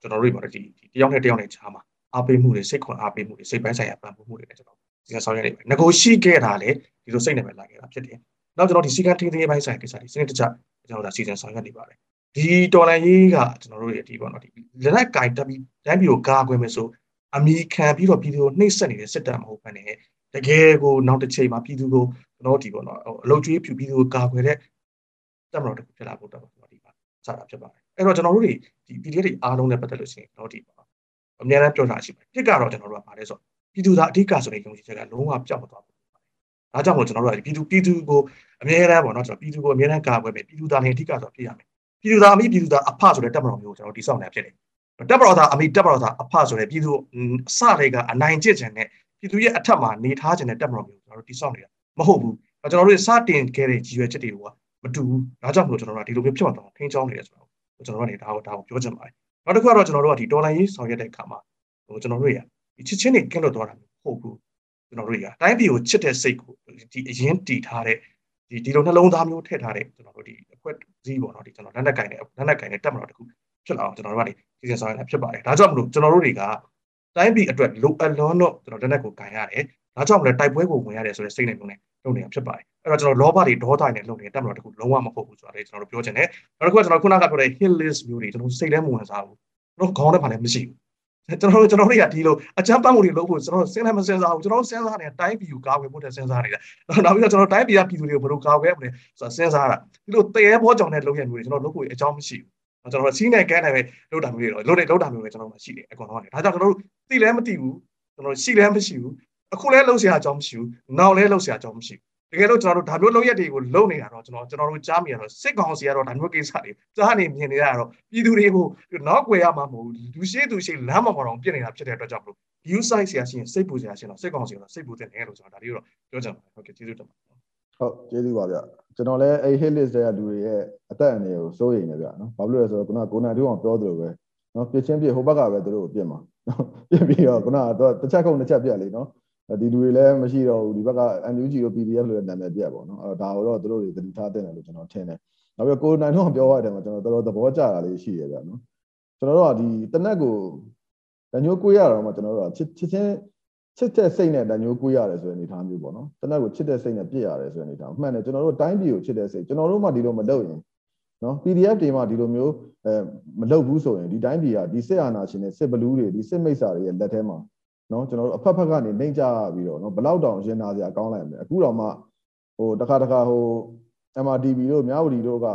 ကျွန်တော်တို့ပေါ့ဒီတယောက်နဲ့တယောက်နဲ့ခြားမှာအားပေးမှုတွေစိတ်ခွန်အားပေးမှုတွေစိတ်ပိုင်းဆိုင်ရာပံ့ပိုးမှုတွေနဲ့ကျွန်တော်ဒီကဆောင်ရွက်နေတယ်ငကိုရှိခဲ့တာလေဒီလိုစိတ်နဲ့ပဲလာခဲ့တာဖြစ်တယ် နောက်ကျွန်တော်ဒီစီကံထင်းသေးပိုင်းဆိုင်ရာကိစ္စတွေစနစ်တကျကျွန်တော်ဒါစီစဉ်ဆောင်ရွက်နေပါတယ်ဒီတော်လန်ရေးကကျွန်တော်တို့ရဲ့ဒီပေါ့နော်ဒီလက်နက်ကင်တက်ပြီးတိုင်းပြည်ကိုကာကွယ်မယ်ဆိုအမိခံပြီးတော့ပြည်သူကိုနှိပ်စက်နေတဲ့စစ်တပ်မဟုတ်ဘဲနဲ့တကယ်ကိုနောက်တစ်ချိန်မှာပြည်သူကိုကျွန်တော်ဒီပေါ့နော်အလုတ်ကျွေးဖြူပြည်သူကိုကာကွယ်တဲ့တပ်မတော်တစ်ခုဖြစ်လာဖို့တော့ကျွန်တော်ဒီမှာစတာဖြစ်ပါတယ်အဲ့တော့ကျွန်တော်တို့တွေဒီ PDF တွေအားလုံးနဲ့ပတ်သက်လို့ရှိရင်ကျွန်တော်ဒီပေါ့အများအားပြောတာရှိပါတယ်တစ်ကတော့ကျွန်တော်တို့ကပါတယ်ဆိုပြည်သူသားအဓိကဆိုတဲ့ယုံကြည်ချက်ကလုံးဝပျောက်မသွားဘူး။ ဒါကြောင့်မို့ကျွန်တော်တို့ကပြည်သူပြည်သူကိုအမြဲတမ်းပေါ့နော်ကျွန်တော်ပြည်သူကိုအမြဲတမ်းကာကွယ်မယ်ပြည်သူသားနဲ့အဓိကဆိုဖြစ်ရမယ်။ပြည်သူသားအမိပြည်သူသားအဖဆိုတဲ့တပ်မတော်မျိုးကိုကျွန်တော်တိစောက်နေတာဖြစ်တယ်။တပ်မတော်သားအမိတပ်မတော်သားအဖဆိုတဲ့ပြည်သူအစတွေကအနိုင်ကျင့်ခြင်းနဲ့ပြည်သူရဲ့အထက်မှာနေထားခြင်းနဲ့တပ်မတော်မျိုးကိုကျွန်တော်တို့တိစောက်နေတာမဟုတ်ဘူး။ကျွန်တော်တို့စတင်ခဲ့တဲ့ကြီးရွယ်ချက်တွေကမတူဘူး။ဒါကြောင့်မို့ကျွန်တော်တို့ကဒီလိုမျိုးဖြစ်မှတော့ထိန်းချောင်းနေတယ်ဆိုတော့ကျွန်တော်တို့ကနေဒါကိုဒါကိုပြောချင်ပါတယ်။နောက်တစ်ခုကတော့ကျွန်တော်တို့ကဒီဒေါ်လာရေးဆောင်ရွက်တဲ့အခါမှာဟိုကျွန်တော်တို့ရဒီချစ်ချင်းတွေကင်းလွတ်သွားတာမဟုတ်ဘူး ကျွန်တော်တို့ရတိုင်းပြည်ကိုချစ်တဲ့စိတ်ကိုဒီအရင်တည်ထားတဲ့ဒီဒီလိုနှလုံးသားမျိုးထည့်ထားတဲ့ကျွန်တော်တို့ဒီအခွက်စည်းပေါ့နော်ဒီကျွန်တော်လက်နက်ကင်နဲ့လက်နက်ကင်နဲ့တက်မတော်တခုဖြစ်လာအောင်ကျွန်တော်တို့ကနေစီစဉ်ဆောင်ရတာဖြစ်ပါတယ်ဒါကြောင့်မလို့ကျွန်တော်တို့တွေကတိုင်းပြည်အတွက်လိုအပ်လွန်းတော့ကျွန်တော်လက်နက်ကိုကင်ရတယ်ဒါကြောင့်မလို့တိုက်ပွဲကိုဝင်ရတယ်ဆိုတဲ့စိတ်နဲ့မျိုးနဲ့လုပ်နေတာဖြစ်ပါတယ်အဲ့တော့ကျွန်တော်လောဘတွေဒေါသတွေနဲ့လုပ်နေတဲ့တက်မတော်တခုလုံးဝမဟုတ်ဘူးဆိုတာလေကျွန်တော်တို့ပြောချင်တယ်နောက်တစ်ခုကကျွန်တော်ခုနကပြောတဲ့ hill list မျိုးတွေကျွန်တော်စိတ်ထဲမဝင်စားဘူးကျွန်တော်ခေါင်းထဲမှာလည်းမရှိဘူး ကျွန်တော်တို့ကျွန်တော်တွေကဒီလိုအချမ်းပတ်မှုတွေလုပ်ဖို့ကျွန်တော်စဉ်းစားမစဉ်းစားဘူးကျွန်တော်စဉ်းစားနေတာတိုင်းပြည်ကိုကာကွယ်ဖို့တဲ့စဉ်းစားနေတာနောက်ပြီးတော့ကျွန်တော်တိုင်းပြည်ကပြည်သူတွေကိုဘယ်လိုကာကွယ်မလဲဆိုတာစဉ်းစားတာဒီလိုတရေဘောကြောင်တဲ့လုပ်ရမျိုးတွေကျွန်တော်လုပ်ဖို့အကြောင်းမရှိဘူးကျွန်တော်စီးနဲ့ကန်းနဲ့ပဲလုပ်တာမျိုးတွေတော့လုပ်နေလုပ်တာမျိုးပဲကျွန်တော်မှရှိတယ်အကုန်လုံးကနေဒါကြောင့်ကျွန်တော်တို့သိလည်းမသိဘူးကျွန်တော်ရှိလည်းမရှိဘူးအခုလည်းလုပ်စရာအကြောင်းမရှိဘူးနောက်လည်းလုပ်စရာအကြောင်းမရှိဘူး တကယ်လို့ကျွန်တော်တို့ဒါမျိုးလုပ်ရက်တွေကိုလုပ်နေတာတော့ကျွန်တော်ကျွန်တော်တို့ကြားမိရတော့စစ်ကောင်စီကတော့ဒါမျိုးကိစ္စတွေကြားနေမြင်နေရတော့ပြည်သူတွေကိုနောက်ွယ်ရမှာမဟုတ်ဘူးလူရှိသူရှိလမ်းမပေါ်တော့ပြစ်နေတာဖြစ်တဲ့အတွက်ကြောင့်မလို့ view size ဆရာရှိရင်စိတ်ပူစရာရှိတော့စစ်ကောင်စီကတော့စိတ်ပူတဲ့နေလို့ကျွန်တော်ဒါလေးတော့ပြောချင်ပါတယ်ဟုတ်ကဲ့ကျေးဇူးတင်ပါတယ်ဟုတ်ကျေးဇူးပါဗျကျွန်တော်လည်းအဲ့ hit list တွေကလူတွေရဲ့အသက်အန္တရာယ်ကိုစိုးရိမ်နေဗျနော်ဘာဖြစ်လို့လဲဆိုတော့ခုနကကိုနိုင်တူအောင်ပြောသလိုပဲနော်ပြစ်ချင်းပြစ်ဟိုဘက်ကပဲသူတို့ကိုပြစ်မှာနော်ပြစ်ပြီးတော့ခုနကတော့တစ်ချက်ခုံတစ်ချက်ပြက်လေနော် ဒီလူတွေလည်းမရှိတော့ဘူးဒီဘက်က NUG တို့ PDF လို့နာမည်ပြက်ပေါ့နော်အဲ့တော့ဒါတော့သူတို့တွေသတိထားတဲ့တယ်လို့ကျွန်တော်ထင်တယ်နောက်ပြီးကိုနိုင်တော့ပြောရတဲ့မှာကျွန်တော်တော်တော်သဘောကျတာလေးရှိရဗျနော်ကျွန်တော်တို့ကဒီတနက်ကိုတညိုးကိုရတော့မှကျွန်တော်တို့ကချစ်ချစ်ချင်းချစ်တဲ့စိတ်နဲ့တညိုးကိုရတယ်ဆိုတဲ့အနေအထားမျိုးပေါ့နော်တနက်ကိုချစ်တဲ့စိတ်နဲ့ပြည့်ရတယ်ဆိုတဲ့အနေအထားမှန်တယ်ကျွန်တော်တို့တိုင်းပြည်ကိုချစ်တဲ့စိတ်ကျွန်တော်တို့မှဒီလိုမလုပ်ရင်နော် PDF တွေမှဒီလိုမျိုးအဲမလုပ်ဘူးဆိုရင်ဒီတိုင်းပြည်ကဒီစစ်အာဏာရှင်တွေစစ်ဘလူးတွေဒီစစ်မိတ်ဆာတွေရဲ့လက်ထဲမှာ နော်ကျွန်တော်တို့အဖက်ဖက်ကနေနှိမ့်ကြပြီးတော့နော်ဘလောက်တောင်ရင်နာစရာကောင်းလိုက်မယ်အခုတော့မှဟိုတခါတခါဟို MRTV တို့မြဝတီတို့က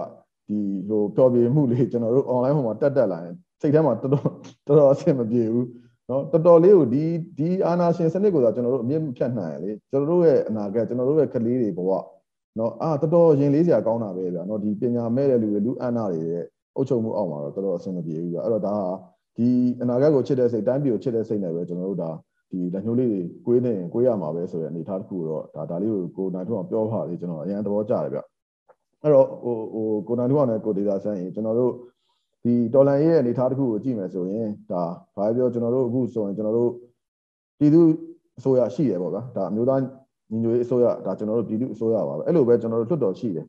ဒီဟိုပျော်ပြမှုလေးကျွန်တော်တို့ online ဟိုမှာတက်တက်လာရင်စိတ်ထဲမှာတော်တော်တော်တော်အဆင်မပြေဘူးနော်တော်တော်လေးကိုဒီဒီအာနာရှင်စနစ်ကိုသာကျွန်တော်တို့အမြင့်ဖြတ်နိုင်ရလေကျွန်တော်တို့ရဲ့အနာဂတ်ကျွန်တော်တို့ရဲ့ကလေးတွေဘဝနော်အာတော်တော်ရင်လေးစရာကောင်းတာပဲဗျာနော်ဒီပညာမဲ့တဲ့လူတွေလူအနာတွေရဲ့အုပ်ချုပ်မှုအောက်မှာတော့တော်တော်အဆင်မပြေဘူးဗျာအဲ့တော့ဒါဟာ ဒီအနာဂတ်ကိုချစ်တဲ့စိတ်တိုင်းပြည်ကိုချစ်တဲ့စိတ်နဲ့ပဲကျွန်တော်တို့ဒါဒီလက်ညှိုးလေးတွေကိုွေးနေရင်ကိုွေးရမှာပဲဆိုတဲ့အနေအထားတစ်ခုတော့ဒါဒါလေးကိုကိုနိုင်ထုံးအောင်ပြောပါလေကျွန်တော်အရင်သဘောကျတယ်ဗျအဲ့တော့ဟိုဟိုကိုနိုင်ထုံးအောင်နဲ့ကိုဒေတာဆန်းရင်ကျွန်တော်တို့ဒီဒေါ်လာရဲ့အနေအထားတစ်ခုကိုကြည့်မယ်ဆိုရင်ဒါဘာပြောကျွန်တော်တို့အခုဆိုရင်ကျွန်တော်တို့ပြည်သူအစိုးရရှိရပေါ့ဗျာဒါအမျိုးသားညီညွတ်ရေးအစိုးရဒါကျွန်တော်တို့ပြည်သူအစိုးရပါပဲအဲ့လိုပဲကျွန်တော်တို့လွတ်တော်ရှိတယ်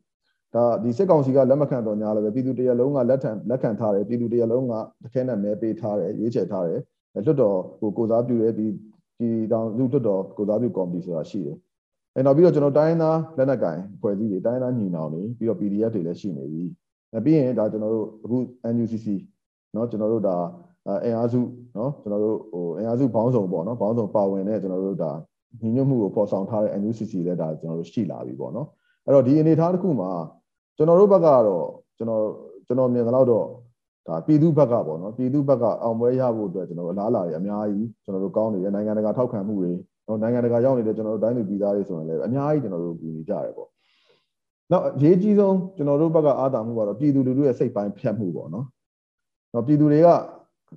ဒါဒီစစ်ကောင်စီကလက်မခံတော့ညာလည်းပဲပြည်သူတရလုံးကလက်ထံလက်ခံထားတယ်ပြည်သူတရလုံးကတခဲနဲ့မဲပေးထားတယ်ရွေးချယ်ထားတယ်လွတ်တော်ကိုကိုစားပြုတဲ့ဒီဒီတောင်လူလွတ်တော်ကိုစားပြုကော်မတီဆိုတာရှိတယ်အဲနောက်ပြီးတော့ကျွန်တော်တိုင်းသားလက်နက်ကင်ဖွဲ့စည်းတွေတိုင်းသားညီနောင်တွေပြီးတော့ PDF တွေလည်းရှိနေပြီအဲပြီးရင်ဒါကျွန်တော်တို့အခု NUCC เนาะကျွန်တော်တို့ဒါအင်အားစုเนาะကျွန်တော်တို့ဟိုအင်အားစုဘောင်းဆောင်ပေါ့เนาะဘောင်းဆောင်ပါဝင်တဲ့ကျွန်တော်တို့ဒါညီညွတ်မှုကိုပေါ်ဆောင်ထားတဲ့ NUCC လည်းဒါကျွန်တော်တို့ရှိလာပြီပေါ့เนาะအဲ့တော့ဒီအနေအထားတစ်ခုမှာ ကျွန်တော်တို့ဘက်ကတော့ကျွန်တော်ကျွန်တော်မြင်သလောက်တော့ဒါပြည်သူဘက်ကပေါ့နော်ပြည်သူဘက်ကအောင်ပွဲရဖို့အတွက်ကျွန်တော်တို့အလားအလာတွေအများကြီးကျွန်တော်တို့ကောင်းနေတယ်နိုင်ငံတကာထောက်ခံမှုတွေနော်နိုင်ငံတကာရောက်နေတဲ့ကျွန်တော်တို့တိုင်းပြည်ပြည်သားတွေဆိုရင်လည်းအများကြီးကျွန်တော်တို့ကူညီကြရတယ်ပေါ့နောက်အရေးကြီးဆုံးကျွန်တော်တို့ဘက်ကအားသာမှုကတော့ပြည်သူလူထုရဲ့စိတ်ပိုင်းဖြတ်မှုပေါ့နော်နော်ပြည်သူတွေက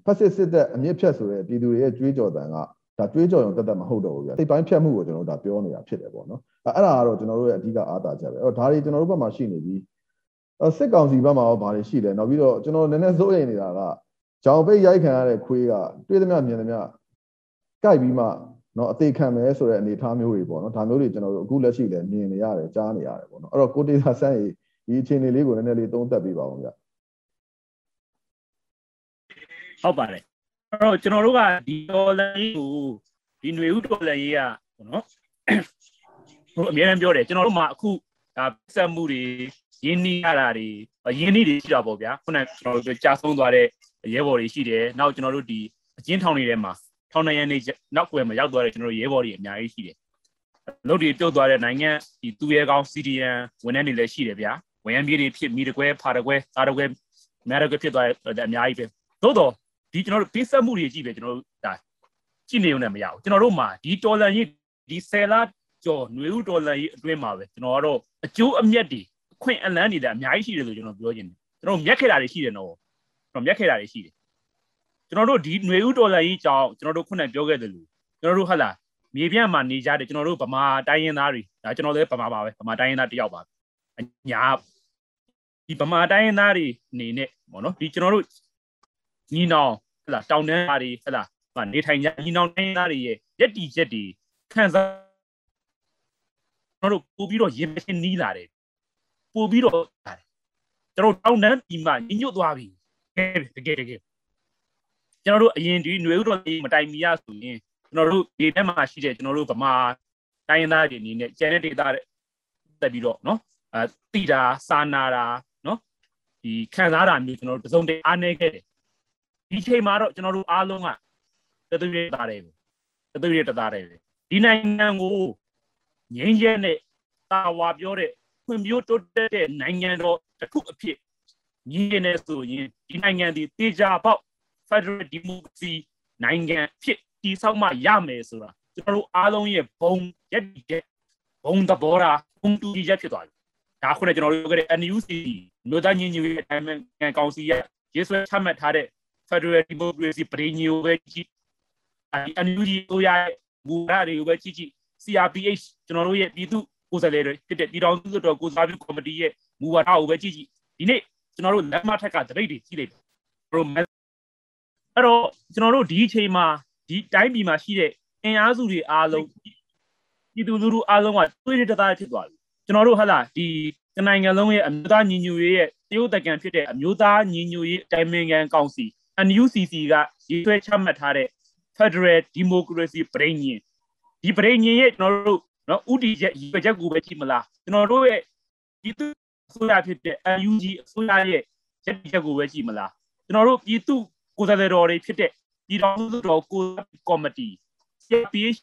ဖက်စစ်စစ်တဲ့အမြင့်ဖြတ်ဆိုတဲ့ပြည်သူတွေရဲ့ကြွေးကြော်တန်က ဒါတွေးကြော်ရုံတက်တက်မဟုတ်တော့ဘူးဗျာစိတ်ပိုင်းဖြတ်မှုကိုကျွန်တော်တို့ဒါပြောနေတာဖြစ်တယ်ပေါ့နော်အဲ့ဒါကတော့ကျွန်တော်တို့ရဲ့အဓိကအားသာချက်ပဲအဲ့တော့ဒါတွေကျွန်တော်တို့ဘက်မှာရှိနေပြီးအဲ့စစ်ကောင်စီဘက်မှာရောဘာတွေရှိလဲနောက်ပြီးတော့ကျွန်တော်နည်းနည်းစိုးရိမ်နေတာကကြောင်ပိတ်ရိုက်ခံရတဲ့ခွေးကတွေးသမျှမြင်သမျှကြိုက်ပြီးမှနော်အသေးခံမယ်ဆိုတဲ့အနေအထားမျိုးတွေပေါ့နော်ဒါမျိုးတွေကျွန်တော်တို့အခုလက်ရှိလည်းမြင်နေရတယ်ကြားနေရတယ်ပေါ့နော်အဲ့တော့ကိုတေသာဆန်းရေဒီအခြေအနေလေးကိုနည်းနည်းလေးသုံးသပ်ပေးပါဦးဗျဟုတ်ပါတယ် တော့ကျွန်တော်တို့ကဒီဒေါ်လာကြီးကိုဒီຫນွေဥဒေါ်လာကြီးကပေါ့နော်ဟိုအများအားပြောတယ်ကျွန်တော်တို့မှာအခုဒါဆက်မှုတွေရင်းနှီးရတာတွေရင်းနှီးတွေရှိတာပေါ့ဗျာခုနကကျွန်တော်တို့ကြာဆုံးသွားတဲ့ရဲဘော်တွေရှိတယ်နောက်ကျွန်တော်တို့ဒီအကျဉ်းထောင်တွေထဲမှာထောင်နေရနေနောက်ွယ်မှာရောက်သွားတဲ့ကျွန်တော်တို့ရဲဘော်တွေအများကြီးရှိတယ်လုပ်တွေပြုတ်သွားတဲ့နိုင်ငံဒီသူရဲကောင်း CDN ဝန်ထမ်းတွေလည်းရှိတယ်ဗျာဝန်ရံပြေးတွေဖြစ်မိတကွဲဖာတကွဲသားတကွဲမဲတကွဲဖြစ်သွားတဲ့အများကြီးပဲသို့တော့ ဒီကျွန်တော်တို့ပေးဆက်မှုတွေကြည့်ပဲကျွန်တော်တို့ဒါကြည့်နေုံနဲ့မရဘူးကျွန်တော်တို့မှာဒီတော်လန်ကြီးဒီဆယ်လာကျော်ຫນွေဥတော်လန်ကြီးအတွင်းမှာပဲကျွန်တော်ကတော့အကျိုးအမြတ်တွေခွင့်အလန်းတွေလည်းအများကြီးရှိတယ်လို့ကျွန်တော်ပြောချင်တယ်ကျွန်တော်မြက်ခဲ့တာတွေရှိတယ်နော်ကျွန်တော်မြက်ခဲ့တာတွေရှိတယ်ကျွန်တော်တို့ဒီຫນွေဥတော်လည်းကြီးကြောင်းကျွန်တော်တို့ခုနပြောခဲ့တယ်လို့ကျွန်တော်တို့ဟုတ်လားမြေပြန့်မှာနေကြတယ်ကျွန်တော်တို့ဗမာတိုင်းရင်းသားတွေဒါကျွန်တော်လည်းဗမာပါပဲဗမာတိုင်းရင်းသားတယောက်ပါအညာဒီဗမာတိုင်းရင်းသားတွေအနေနဲ့ပေါ့နော်ဒီကျွန်တော်တို့ ညီနောင်ဟုတ်လားတောင်တန်းသားတွေဟုတ်လားနေထိုင်ကြညီနောင်တိုင်းရင်းသားတွေရဲ့ရက်တီချက်တွေခံစားကျွန်တော်တို့ပို့ပြီးတော့ရင်မရှင်းနီးလာတယ်ပို့ပြီးတော့ကျွန်တော်တောင်းတန်းဒီမှာညညွတ်သွားပြီတကယ်တကယ်ကျွန်တော်တို့အရင်ဒီຫນွေဥတော်မတိုင်မီရဆိုရင်ကျွန်တော်တို့ဒီထဲမှာရှိတဲ့ကျွန်တော်တို့ဗမာတိုင်းရင်းသားတွေအနေနဲ့ကျန်တဲ့ဒေသတွေတက်ပြီးတော့เนาะအဲတိတာစာနာတာเนาะဒီခံစားတာမျိုးကျွန်တော်တို့တစုံတည်းအားနေခဲ့တယ် ဒီချိန်မှာတော့ကျွန်တော်တို့အားလုံးကတသွေးတာတယ်တသွေးတသားတယ်ဒီနိုင်ငံကိုငြိမ်းချမ်းတဲ့တာဝါပြောတဲ့ဖွံ့ဖြိုးတိုးတက်တဲ့နိုင်ငံတော်တစ်ခုအဖြစ်ညီနေဆိုရင်ဒီနိုင်ငံဒီတေချာပေါက် Federal Democracy နိုင်ငံဖြစ်တည်ဆောက်မှရမယ်ဆိုတာကျွန်တော်တို့အားလုံးရဲ့ဘုံရက်တဲ့ဘုံသဘောထားဘုံတူကြီးချက်ဖြစ်သွားပြီဒါခုနကျွန်တော်တို့ပြောခဲ့တဲ့ NUC မြို့သားညီညွတ်ရေးအတိုင်းအံကောင်စီရဲ့ရေးဆွဲချမှတ်ထားတဲ့ Federal Democracy ပြည်ညိုပဲကြည့်အဲဒီ NUG တို့ရဲ့မူဝါဒတွေကိုပဲကြည့်ကြည့် CRPH ကျွန်တော်တို့ရဲ့ပြည်သူကိုယ်စားလှယ်တွေဖြစ်တဲ့ပြည်တော်စုတော်ကိုစားပြုကော်မတီရဲ့မူဝါဒကိုပဲကြည့်ကြည့်ဒီနေ့ကျွန်တော်တို့လက်မထက်ကတပိတ်တွေကြည့်လိုက်တယ်တို့အဲ့တော့ကျွန်တော်တို့ဒီအချိန်မှာဒီတိုင်းပြည်မှာရှိတဲ့အင်အားစုတွေအားလုံးပြည်သူလူထုအားလုံးကတွေးရတသားဖြစ်သွားပြီကျွန်တော်တို့ဟဟလားဒီနိုင်ငံလုံးရဲ့အမျိုးသားညီညွတ်ရေးရဲ့တရုတ်တက္ကံဖြစ်တဲ့အမျိုးသားညီညွတ်ရေးအတိုင်းအမြံကောင်စီ NUCC ကရေးဆွဲချမှတ်ထားတဲ့ Federal Democracy ပြည်ညင်ဒီပြည်ညင်ရဲ့ကျွန်တော်တို့နော်ဥတီချက်ရည်ချက်ကိုပဲကြည့်မလားကျွန်တော်တို့ရဲ့ဒီသူအစိုးရဖြစ်တဲ့ UNG အစိုးရရဲ့ချက်ချက်ကိုပဲကြည့်မလားကျွန်တော်တို့ပြည်သူကိုယ်စားလှယ်တော်တွေဖြစ်တဲ့ပြည်တော်စုတော်ကိုကော်မတီ CPH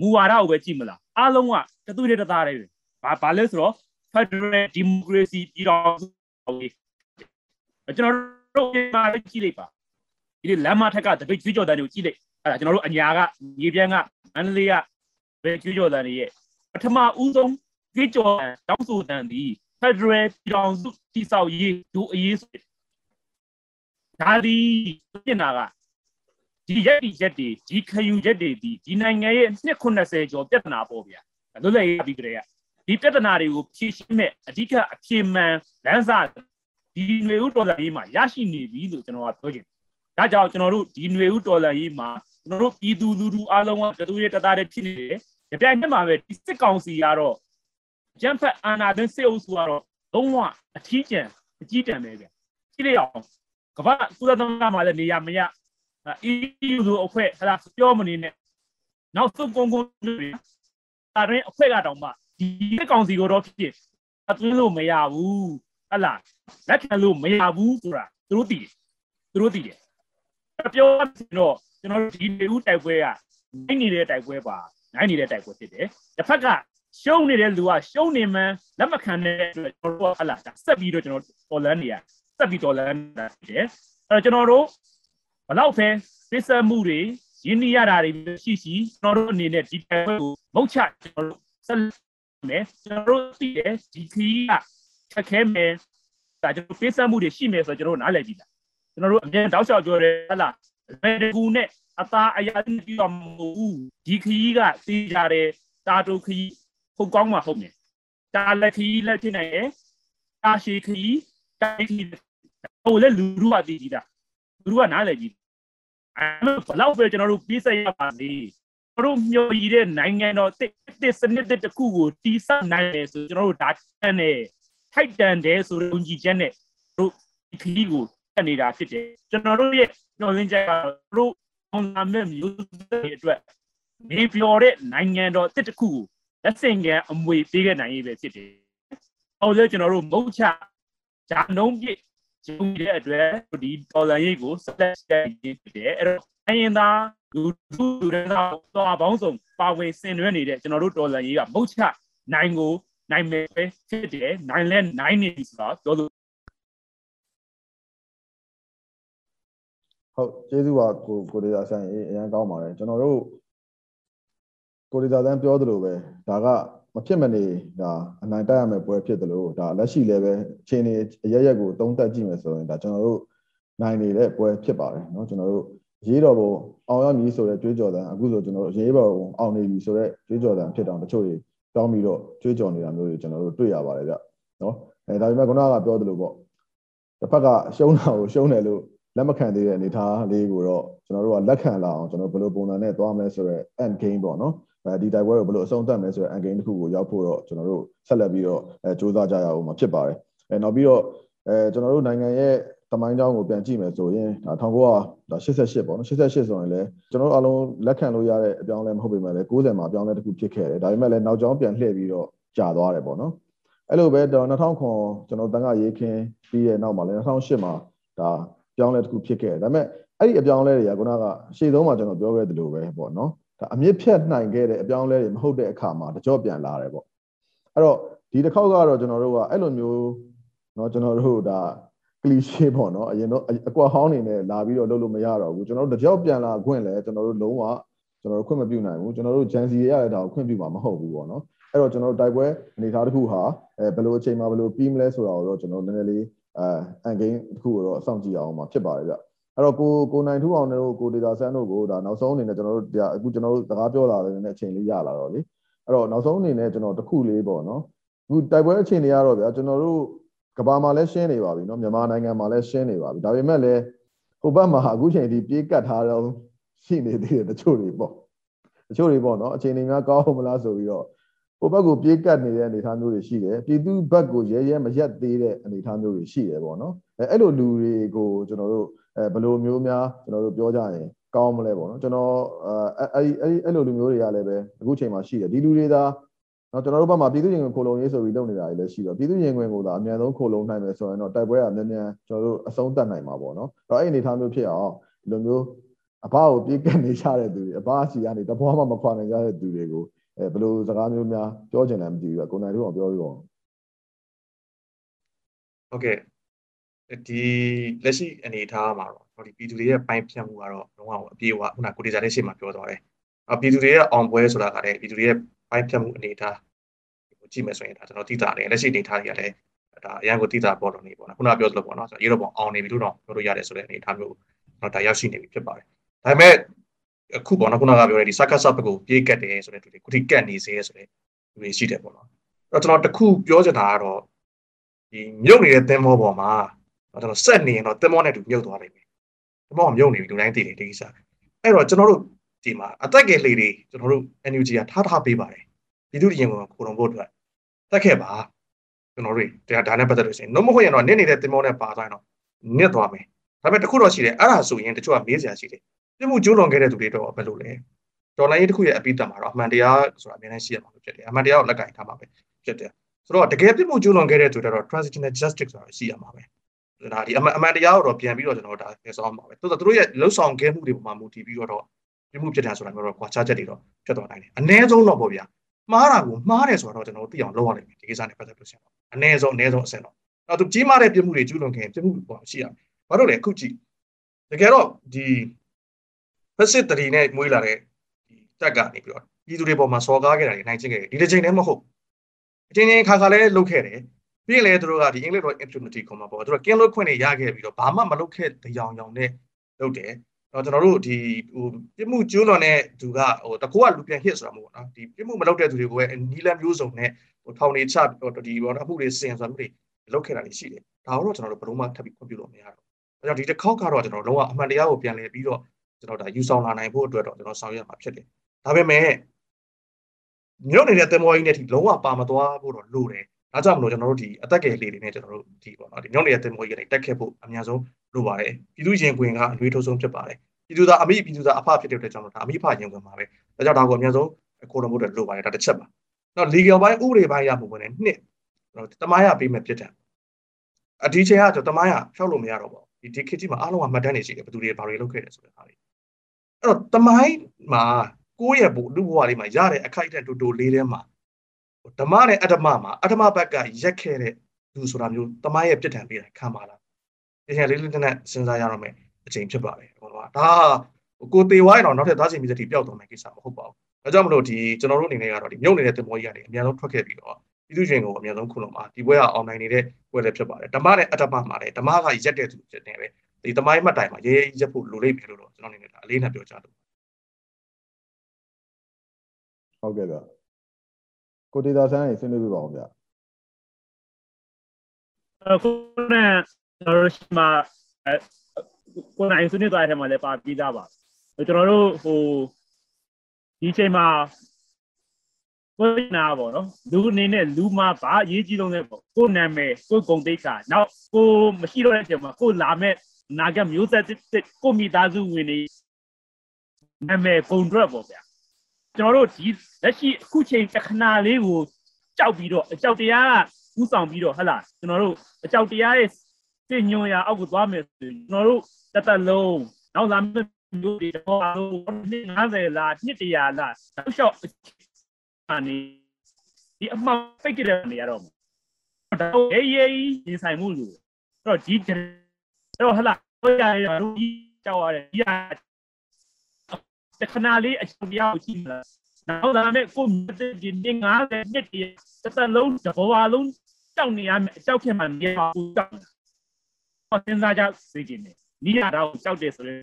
မူဝါဒကိုပဲကြည့်မလားအားလုံးကတသူတည်းတသားတည်းပဲဘာဘာလဲဆိုတော့ Federal Democracy ပြည်တော်စုကျွန်တော်တို့ဒီမှာကြည့်လိုက်ပါ ဒီလမ်းမထက်ကတပိတ်ကျွေးကြော်တန်းတွေကိုကြည့်လိုက်အဲ့ဒါကျွန်တော်တို့အညာကမြေပြန်းကမန္တလေးကဘယ်ကျွေးကြော်တန်းတွေရဲ့ပထမဦးဆုံးကျွေးကြော်တောင်းဆိုတန်းဒီ Federal ပြည်တော်စုတိဆောက်ရေးဒူအရေးဆိုဒါဒီပြင်တာကဒီရက်ဒီရက်တွေဒီခယူရက်တွေဒီဒီနိုင်ငံရဲ့နှစ်90ကျော်ပြဿနာပေါ့ဗျာလွတ်လပ်ရေးပြီးကြတဲ့ဒီပြဿနာတွေကိုဖြေရှင်းမဲ့အဓိကအဖြေမှန်လမ်းစာဒီຫນွေဥတော်လှန်ရေးမှာရရှိနေပြီလို့ကျွန်တော်ကပြောချင် ဒါကြောင့်ကျွန်တော်တို့ဒီຫນွေဥတော်လှန်ရေးမှာကျွန်တော်တို့ပြည်သူလူထုအားလုံးကတသူရဲ့တသားတည်းဖြစ်နေတယ်ကြပြိုင်နဲ့မှာပဲဒီစစ်ကောင်စီကတော့ကျန်းဖက်အာဏာသိမ်းစစ်အုပ်စုကတော့လုံးဝအထီးကျန်အကြီးတန်ပဲဗျကြည့်လိုက်အောင်ကမ္ဘာကုလသမဂ္ဂမှာလည်းနေရမရ EU ဆိုအဖွဲ့ဟလာပြောမနေနဲ့နောက်ဆုံးကုန်းကုန်းတွေဒါရင်အဖွဲ့ကတောင်မှဒီကောင်စီကိုတော့ဖြစ်အသွင်းလို့မရဘူးဟလာလက်ခံလို့မရဘူးဆိုတာသူတို့သိတယ်သူတို့သိတယ် ပြောရရင်တော့ကျွန်တော်တို့ဒီနေဦးတိုက်ပွဲကနိုင်နေတဲ့တိုက်ပွဲပါနိုင်နေတဲ့တိုက်ပွဲဖြစ်တယ်တစ်ဖက်ကရှုံးနေတဲ့လူကရှုံးနေမှန်းလက်မခံတဲ့အတွက်ကျွန်တော်တို့ဟလာဆက်ပြီးတော့ကျွန်တော်တော်လန်းနေရဆက်ပြီးတော်လန်းနေတာဖြစ်တယ်အဲတော့ကျွန်တော်တို့ဘလောက်ပဲသိစမှုတွေရင်းနှီးရတာတွေရှိရှိကျွန်တော်တို့အနေနဲ့ဒီတိုက်ပွဲကိုမုတ်ချကျွန်တော်တို့ဆက်မယ်ကျွန်တော်တို့သိတယ်ဒီခီးကခက်ခဲမယ်ဒါကျွန်တော်သိစမှုတွေရှိမယ်ဆိုတော့ကျွန်တော်တို့နားလည်ကြည့်တာ ကျွန်တော်တို့အမြန်တောက်လျှောက်ပြောတယ်ဟလားဘယ်ကူနဲ့အသားအရာပြီးတော့မဟုတ်ဘူးဒီခီးကသိကြတယ်တာတူခီးဟုတ်ကောင်းမှာဟုတ်မယ်တာလက်ခီးလက်ဖြစ်နိုင်တယ်တာရှိခီးတိုင်းခီးဟိုလေလူလူကသိကြည့်တာလူလူကနားလည်ကြည့်အဲ့ဘလောက်ပဲကျွန်တော်တို့ပြေးဆက်ရပါစေကျွန်တော်တို့မျှော်ရည်တဲ့နိုင်ငံတော်တစ်တစ်စနစ်တစ်ခုကိုတီးဆောက်နိုင်တယ်ဆိုကျွန်တော်တို့ဒါတန်တယ်ထိုက်တန်တယ်ဆိုတဲ့ယုံကြည်ချက်နဲ့တို့ဒီခီးကိုတက် နေတာဖြစ်တယ်ကျွန်တော်တို့ရဲ့မျှော်လင့်ချက်ကတော့တို့အောင်လာမဲ့မျိုးတွေအတွက်နေပြောတဲ့နိုင်ငံတော်တစ်တစ်ခုကိုလက်ဆင့်ကမ်းအမွေပေးခဲ့နိုင်ရေးပဲဖြစ်တယ်။အော်လေကျွန်တော်တို့မုတ်ချဂျာနှုံးပြည့်ကျုံတဲ့အတွက်ဒီဒေါ်လာရိတ်ကိုဆက်လက်してဖြစ်တယ်အဲ့တော့အရင်သာလူလူတွေကတော့ပေါင်းစုံပါဝင်ဆင်နွှဲနေတဲ့ကျွန်တော်တို့ဒေါ်လာရိတ်ကမုတ်ချနိုင်ကိုနိုင်မယ်ပဲဖြစ်တယ်နိုင်လဲနိုင်နေပြီဆိုတော့ပြောလို့ ဟုတ်ကျေးဇူးပါကိုကိုဒေတာဆိုင်အရင်ကောင်းပါတယ်ကျွန်တော်တို့ကိုဒေတာဆန်းပြောသလိုပဲဒါကမဖြစ်မနေဒါအနိုင်တက်ရမယ့်ပွဲဖြစ်တယ်လို့ဒါလက်ရှိလည်းပဲအချိန်နေအရရက်ကိုသုံးသက်ကြည့်မယ်ဆိုရင်ဒါကျွန်တော်တို့နိုင်နေတဲ့ပွဲဖြစ်ပါတယ်เนาะကျွန်တော်တို့ရေးတော်ပုံအောင်ရမည်ဆိုတဲ့ကြွေးကြော်တန်အခုဆိုကျွန်တော်တို့ရေးတော်ပုံအောင်နေပြီဆိုတဲ့ကြွေးကြော်တန်ဖြစ်တောင်တချို့တွေတောင်းပြီးတော့ကြွေးကြော်နေတာမျိုးတွေကျွန်တော်တို့တွေ့ရပါတယ်ဗျเนาะအဲဒါပေမဲ့ခုနကပြောသလိုပေါ့တစ်ဖက်ကရှုံးတာကိုရှုံးတယ်လို့ လက်မခံသေးတဲ့အနေအထားလေးကိုတော့ကျွန်တော်တို့ကလက်ခံလာအောင်ကျွန်တော်ဘယ်လိုပုံစံနဲ့သွားမလဲဆိုတော့ end game ပေါ့နော်အဲဒီတိုက်ပွဲကိုဘယ်လိုအဆုံးသတ်မလဲဆိုတော့ end game တစ်ခုကိုရောက်ဖို့တော့ကျွန်တော်တို့ဆက်လက်ပြီးတော့အဲစူးစမ်းကြရအောင်မှာဖြစ်ပါတယ်အဲနောက်ပြီးတော့အဲကျွန်တော်တို့နိုင်ငံရဲ့တမိုင်းကြောင်းကိုပြန်ကြည့်မယ်ဆိုရင်ဒါ1988ပေါ့နော်88ဆိုရင်လည်းကျွန်တော်တို့အလုံးလက်ခံလို့ရတဲ့အပြောင်းလဲမဟုတ်ပေမဲ့လည်း90မှာအပြောင်းလဲတစ်ခုဖြစ်ခဲ့တယ်ဒါပေမဲ့လည်းနောက်ကျောင်းပြန်လှည့်ပြီးတော့ကြာသွားတယ်ပေါ့နော်အဲ့လိုပဲ2000ခွန်ကျွန်တော်တန်ခါရေးခင်းပြီးရဲ့နောက်မှာလည်း2008မှာဒါ ပြောင်းလဲတစ်ခုဖြစ်ခဲ့တယ်ဒါပေမဲ့အဲ့ဒီအပြောင်းလဲတွေကခုနကရှေ့ဆုံးမှာကျွန်တော်ပြောခဲ့သလိုပဲပေါ့နော်ဒါအမြင့်ဖြတ်နိုင်ခဲ့တဲ့အပြောင်းလဲတွေမဟုတ်တဲ့အခါမှာတကြော့ပြန်လာတယ်ပေါ့အဲ့တော့ဒီတစ်ခေါက်ကတော့ကျွန်တော်တို့ကအဲ့လိုမျိုးเนาะကျွန်တော်တို့ဒါကလီရှေပေါ့နော်အရင်တော့အကွာဟောင်းနေနဲ့လာပြီးတော့လုပ်လို့မရတော့ဘူးကျွန်တော်တို့တကြော့ပြန်လာခွင့်လဲကျွန်တော်တို့လုံးဝကျွန်တော်တို့ခွင့်မပြုနိုင်ဘူးကျွန်တော်တို့ဂျန်စီရရတဲ့ဒါကိုခွင့်ပြုမှာမဟုတ်ဘူးပေါ့နော် အဲ့တော့ကျွန်တော်တို့တိုက်ပွဲအနေအထားတစ်ခုဟာအဲဘယ်လိုအချိန်မှာဘယ်လိုပြီးမလဲဆိုတာကိုတော့ကျွန်တော်နည်းနည်းလေး အဲအန်ဂိမ်းတစ်ခုကိုတော့အဆောင်ကြည့်အောင်မှာဖြစ်ပါတယ်ဗျအဲ့တော့ကိုကိုနိုင်ထူအောင်တို့ကိုဒေတာဆန်းတို့ကိုဒါနောက်ဆုံးအနေနဲ့ကျွန်တော်တို့အခုကျွန်တော်တို့စကားပြောလာတဲ့အချိန်လေးရလာတော့လေအဲ့တော့နောက်ဆုံးအနေနဲ့ကျွန်တော်တစ်ခုလေးပေါ့နော်အခုတိုက်ပွဲအချိန်တွေကတော့ဗျာကျွန်တော်တို့ကဘာမှာလည်းရှင်းနေပါပြီเนาะမြန်မာနိုင်ငံမှာလည်းရှင်းနေပါပြီဒါပေမဲ့လည်းဟိုဘက်မှာအခုချိန်ထိပြေးကတ်ထားတော့ရှိနေသေးတယ်တချို့တွေပေါ့တချို့တွေပေါ့เนาะအချိန်တွေများကောင်းမလားဆိုပြီးတော့ဟို ိုဘက်ကိုပြေးကပ်နေတဲ့အနေအထားမျိုးတွေရှိတယ်ပြည်သူဘက်ကိုရဲရဲမရက်သေးတဲ့အနေအထားမျိုးတွေရှိတယ်ပေါ့နော်အဲအဲ့လိုလူတွေကိုကျွန်တော်တို့အဲဘယ်လိုမျိုးများကျွန်တော်တို့ပြောကြရင်ကောင်းမလဲပေါ့နော်ကျွန်တော်အဲအဲအဲ့လိုလူမျိုးတွေကလည်းပဲအခုချိန်မှာရှိတယ်ဒီလူတွေသာနော်ကျွန်တော်တို့ဘက်မှာပြည်သူရင်ခွင်ခိုလုံရေးဆိုပြီးလုပ်နေတာတွေလည်းရှိတော့ပြည်သူရင်ခွင်ကိုသာအမြန်ဆုံးခိုလုံနိုင်မယ်ဆိုရင်တော့တိုက်ပွဲကမြန်မြန်ကျွန်တော်တို့အဆုံးသတ်နိုင်မှာပေါ့နော်အဲ့တော့အဲ့အနေအထားမျိုးဖြစ်အောင်ဒီလိုမျိုးအဘကိုပြေးကပ်နေကြတဲ့သူတွေအဘအစီကနေတပွားမှမခွာနိုင်ကြတဲ့သူတွေကို အဲဘယ်လိုစကားမျိုးများပြောချင်တယ်မသိဘူးကိုနိုင်တို့အောင်ပြောပြီးတော့ဟုတ်ကဲ့ဒီလက်ရှိအနေအထားမှာတော့ဒီပြည်သူတွေရဲ့ပိုင်းဖြတ်မှုကတော့လုံးဝအပြေအဝခုနကိုဒေဇာတဲ့ရှေ့မှာပြောသွားတယ်။အပြည်သူတွေရဲ့အောင်ပွဲဆိုတာကလည်းပြည်သူတွေရဲ့ပိုင်းဖြတ်မှုအနေအထားကိုကြည့်မယ်ဆိုရင်ဒါကျွန်တော်သိတာတယ်လက်ရှိအနေအထားတွေကလည်းဒါအရန်ကိုသိတာပေါ်တော့နေပေါ့နော်ခုနပြောသလိုပေါ့နော်ဆိုတော့ရေတော့ပေါ့အောင်နေပြီလို့တော့ပြောလို့ရတယ်ဆိုတဲ့အနေအထားမျိုးတော့ဒါရောက်ရှိနေပြီဖြစ်ပါတယ်။ဒါပေမဲ့ အခုပေါ့နော်ခုနကပြောတဲ့ဒီစကားဆပ်ကိုပြေးကတ်တယ်ဆိုတဲ့သူတွေခုထိကတ်နေစေဆိုတဲ့သူတွေရှိတယ်ပေါ့နော်။အဲ့တော့ကျွန်တော်တခုပြောချင်တာကတော့ဒီမြုပ်နေတဲ့သင်္ဘောပေါ်မှာကျွန်တော်ဆက်နေရင်တော့သင်္ဘောနဲ့တူမြုပ်သွားနိုင်မယ်သင်္ဘောကမြုပ်နေပြီလူတိုင်းသိတယ်ဒီကိစ္စအဲ့တော့ကျွန်တော်တို့ဒီမှာအသက်ကယ်လေးတွေကျွန်တော်တို့ NUG ကထားထားပေးပါတယ်ပြည်သူ့ရင်ကုန်ကိုလုံဖို့အတွက်တက်ခဲ့ပါကျွန်တော်တို့ဒါဒါနဲ့ပတ်သက်လို့ရှိရင်နှုတ်မဟုတ်ရင်တော့နစ်နေတဲ့သင်္ဘောနဲ့ပါသွားရင်တော့နစ်သွားမယ်ဒါပေမဲ့တခုတော့ရှိတယ်အဲ့ဒါဆိုရင်တချို့ကမေးစရာရှိတယ် ပြမှုကျိုးလွန်ခဲ့တဲ့သူတွေတော့ဘယ်လိုလဲဒေါ်လာရေးတစ်ခုရဲ့အပိတက်မှာတော့အမှန်တရားဆိုတာအများကြီးရှိရမှာဖြစ်တယ်အမှန်တရားကိုလက်ကင်ထားမှာပဲဖြစ်တယ်ဆိုတော့တကယ်ပြမှုကျိုးလွန်ခဲ့တဲ့သူတွေတော့ transitional justice ဆိုတာရှိရမှာပဲဒါဒီအမှန်အမှန်တရားကိုတော့ပြန်ပြီးတော့ကျွန်တော်ဒါသင်ဆောင်ပါပဲတိုးတော့သူတို့ရဲ့လှုပ်ဆောင်ခဲ့မှုတွေပေါ်မှာမူတည်ပြီးတော့ပြမှုဖြစ်တယ်ဆိုတာမျိုးတော့ကွာခြားချက်တွေတော့ဖြစ်သွားနိုင်တယ်အ ਨੇ ဆုံးတော့ပေါ့ဗျာမှားတာကိုမှားတယ်ဆိုတော့ကျွန်တော်တို့သိအောင်လုပ်ရနိုင်တယ်ဒီကိစ္စနဲ့ပတ်သက်လို့ရှိရင်အ ਨੇ ဆုံးအ ਨੇ ဆုံးအဆင့်တော့အဲ့တော့ကြီးမားတဲ့ပြမှုတွေကျူးလွန်ခဲ့ပြမှုပေါ်ရှိရဘာလို့လဲအခုကြည့်တကယ်တော့ဒီ ဖက်စစ်တရီနဲ့မွေးလာတဲ့ဒီတက်ကနေပြီးတော့ပြည်သူတွေပေါ်မှာစော်ကားခဲ့တာတွေနိုင်ချင်းခဲ့တယ်ဒီတစ်ချိန်တည်းမဟုတ်အချိန်ချင်းခါခါလဲလုပ်ခဲ့တယ်ပြီးရင်လည်းသူတို့ကဒီ English law impunity ခေါ်မှာပေါ့သူတို့ကင်းလွတ်ခွင့်တွေရခဲ့ပြီးတော့ဘာမှမလုပ်ခဲ့တဲ့ရောင်ရောင်နဲ့လုပ်တယ်တော့ကျွန်တော်တို့ဒီဟိုပြစ်မှုကျူးလွန်တဲ့သူကဟိုတကူကလူပြန်ဟစ်ဆိုတာမဟုတ်ဘူးနော်ဒီပြစ်မှုမလုပ်တဲ့သူတွေကိုပဲနီလန်မျိုးစုံနဲ့ဟိုထောင်နေချဒီဘောအမှုတွေစင်ဆိုတာမျိုးတွေလုပ်ခဲ့တာတွေရှိတယ်ဒါတော့ကျွန်တော်တို့ဘယ်လို့မှထပ်ပြီးခွင့်ပြုလို့မရတော့ဒါကြောင့်ဒီတစ်ခေါက်ကတော့ကျွန်တော်လုံးဝအမှန်တရားကိုပြန်လည်ပြီးတော့ ကျွန်တော်ဒါယူဆောင်လာနိုင်ဖို့အတွက်တော့ကျွန်တော်ဆောင်ရွက်မှာဖြစ်တယ်ဒါပေမဲ့မြုပ်နေတဲ့သင်္ဘောကြီးနဲ့ဒီလုံးဝပါမသွားဖို့တော့လိုတယ်ဒါကြောင့်မလို့ကျွန်တော်တို့ဒီအသက်ကယ်လေးတွေနဲ့ကျွန်တော်တို့ဒီပေါ့နော်ဒီညောင်းနေတဲ့တင်မောကြီးကနေတက်ခဲ့ဖို့အများဆုံးလိုပါတယ်ပြည်သူရင်ခွင်ကအလွေးထိုးဆုံးဖြစ်ပါတယ်ပြည်သူသားအမိပြည်သူသားအဖဖြစ်တဲ့အတွက်ကြောင့်ဒါအမိဖရင်ခွင်ပါပဲဒါကြောင့်ဒါကိုအများဆုံးကိုတော်မို့တဲ့လိုပါတယ်ဒါတစ်ချက်ပါနော် legal ဘိုင်းဥပဒေဘိုင်းရမှုဝင်နေနှစ်တမိုင်းရပေးမဲ့ဖြစ်တယ်အဒီချိန်ကကျွန်တော်တမိုင်းရဖြောက်လို့မရတော့ပါဘူးဒီခေတ်ကြီးမှာအားလုံးကမှတ်တမ်းနေရှိတယ်ဘယ်သူတွေဘာတွေလုပ်ခဲ့တယ်ဆိုတဲ့ဟာတွေ အဲ့တော့တမိုင်းမှာကိုယ့်ရဲ့ဘုလူဘဝလေးမှာရတဲ့အခိုက်အတန့်တူတူလေးထဲမှာဓမ္မနဲ့အဓမ္မမှာအဓမ္မဘက်ကရက်ခဲ့တဲ့သူဆိုတာမျိုးတမရဲ့ပြစ်ဒဏ်ပေးတာခံပါလားပြန်လေးလေးနဲ့စဉ်းစားရတော့မယ်အချိန်ဖြစ်ပါတယ်ဟိုတော့ဒါကိုတေဝိုင်းတော့နောက်ထပ်သားချိန်ပြီးတိပျောက်သွားမယ်ကိစ္စမဟုတ်ပါဘူးဒါကြောင့်မလို့ဒီကျွန်တော်တို့အနေနဲ့ကတော့ဒီမြုပ်နေတဲ့တင်မောကြီးကနေအများဆုံးထွက်ခဲ့ပြီးတော့ပြည်သူ့ရှင်ကိုအများဆုံးခုလုံးမှာဒီဘွဲကအောင်နိုင်နေတဲ့ဘွဲလည်းဖြစ်ပါတယ်ဓမ္မနဲ့အဓမ္မမှာလည်းဓမ္မကရက်တဲ့သူဖြစ်နေပဲ ဒီတမိုင်းမှတ်တိုင်မှာရေးရက်ဖို့လိုလိမ့်မယ်လို့တော့ကျွန်တော်အနေနဲ့ဒါအလေးနဲ့ပြောချင်တယ်ဟုတ်ကဲ့ဗျကိုဒေတာဆန်းကြီးဆွေးနွေးပြပါအောင်ဗျအခုနကကျွန်တော်တို့ရှိမှာကိုနိုင်ဆွေးနွေးသွားတဲ့ထဲမှာလည်းပါပြီးသားပါကျွန်တော်တို့ဟိုဒီချိန်မှာကိုနာပေါ့နော်လူအနေနဲ့လူမှာဗာအရေးကြီးဆုံးလဲပေါ့ကိုနာမည်ကိုဂုံတိတ်ခါနောက်ကိုမရှိတော့တဲ့ချိန်မှာကိုလာမဲ့ နာကမျိုးဆက်ကိုမိသားစုဝင်နေနာမည်ဂုံထွက်ပေါ့ဗျာကျွန်တော်တို့ဒီလက်ရှိအခုချိန်တခဏလေးကိုကြောက်ပြီးတော့အကြောက်တရားကဥဆောင်ပြီးတော့ဟဟလားကျွန်တော်တို့အကြောက်တရားရဲ့စိတ်ညွန်ရာအောက်ကိုသွားမယ်ဆိုကျွန်တော်တို့တသက်လုံးနောက်လာမယ့်မျိုးတွေတော့နှစ်90လားနှစ်100လားနောက်လျှောက်အနေဒီအမှန်ပိတ်ကြတဲ့နေရာတော့တော့ရေးရေးရင်ဆိုင်မှုလို့အဲ့တော့ဒီ အဲ့တော့ဟလာဟိုရရတို့ကြောက်ရတယ်ဒီတခဏလေးအချောင်တရားကိုကြည့်လာနောက်လာမဲ့ကိုမြတ်ဒီနေ့90နှစ်တည်းတစ်သက်လုံးတဘောပါလုံးကြောက်နေရမယ်အကြောက်ခင်မှနေပါဘူးကြောက်ဟောစဉ်းစားကြစေချင်တယ်နီးရတာကိုကြောက်တယ်ဆိုရင်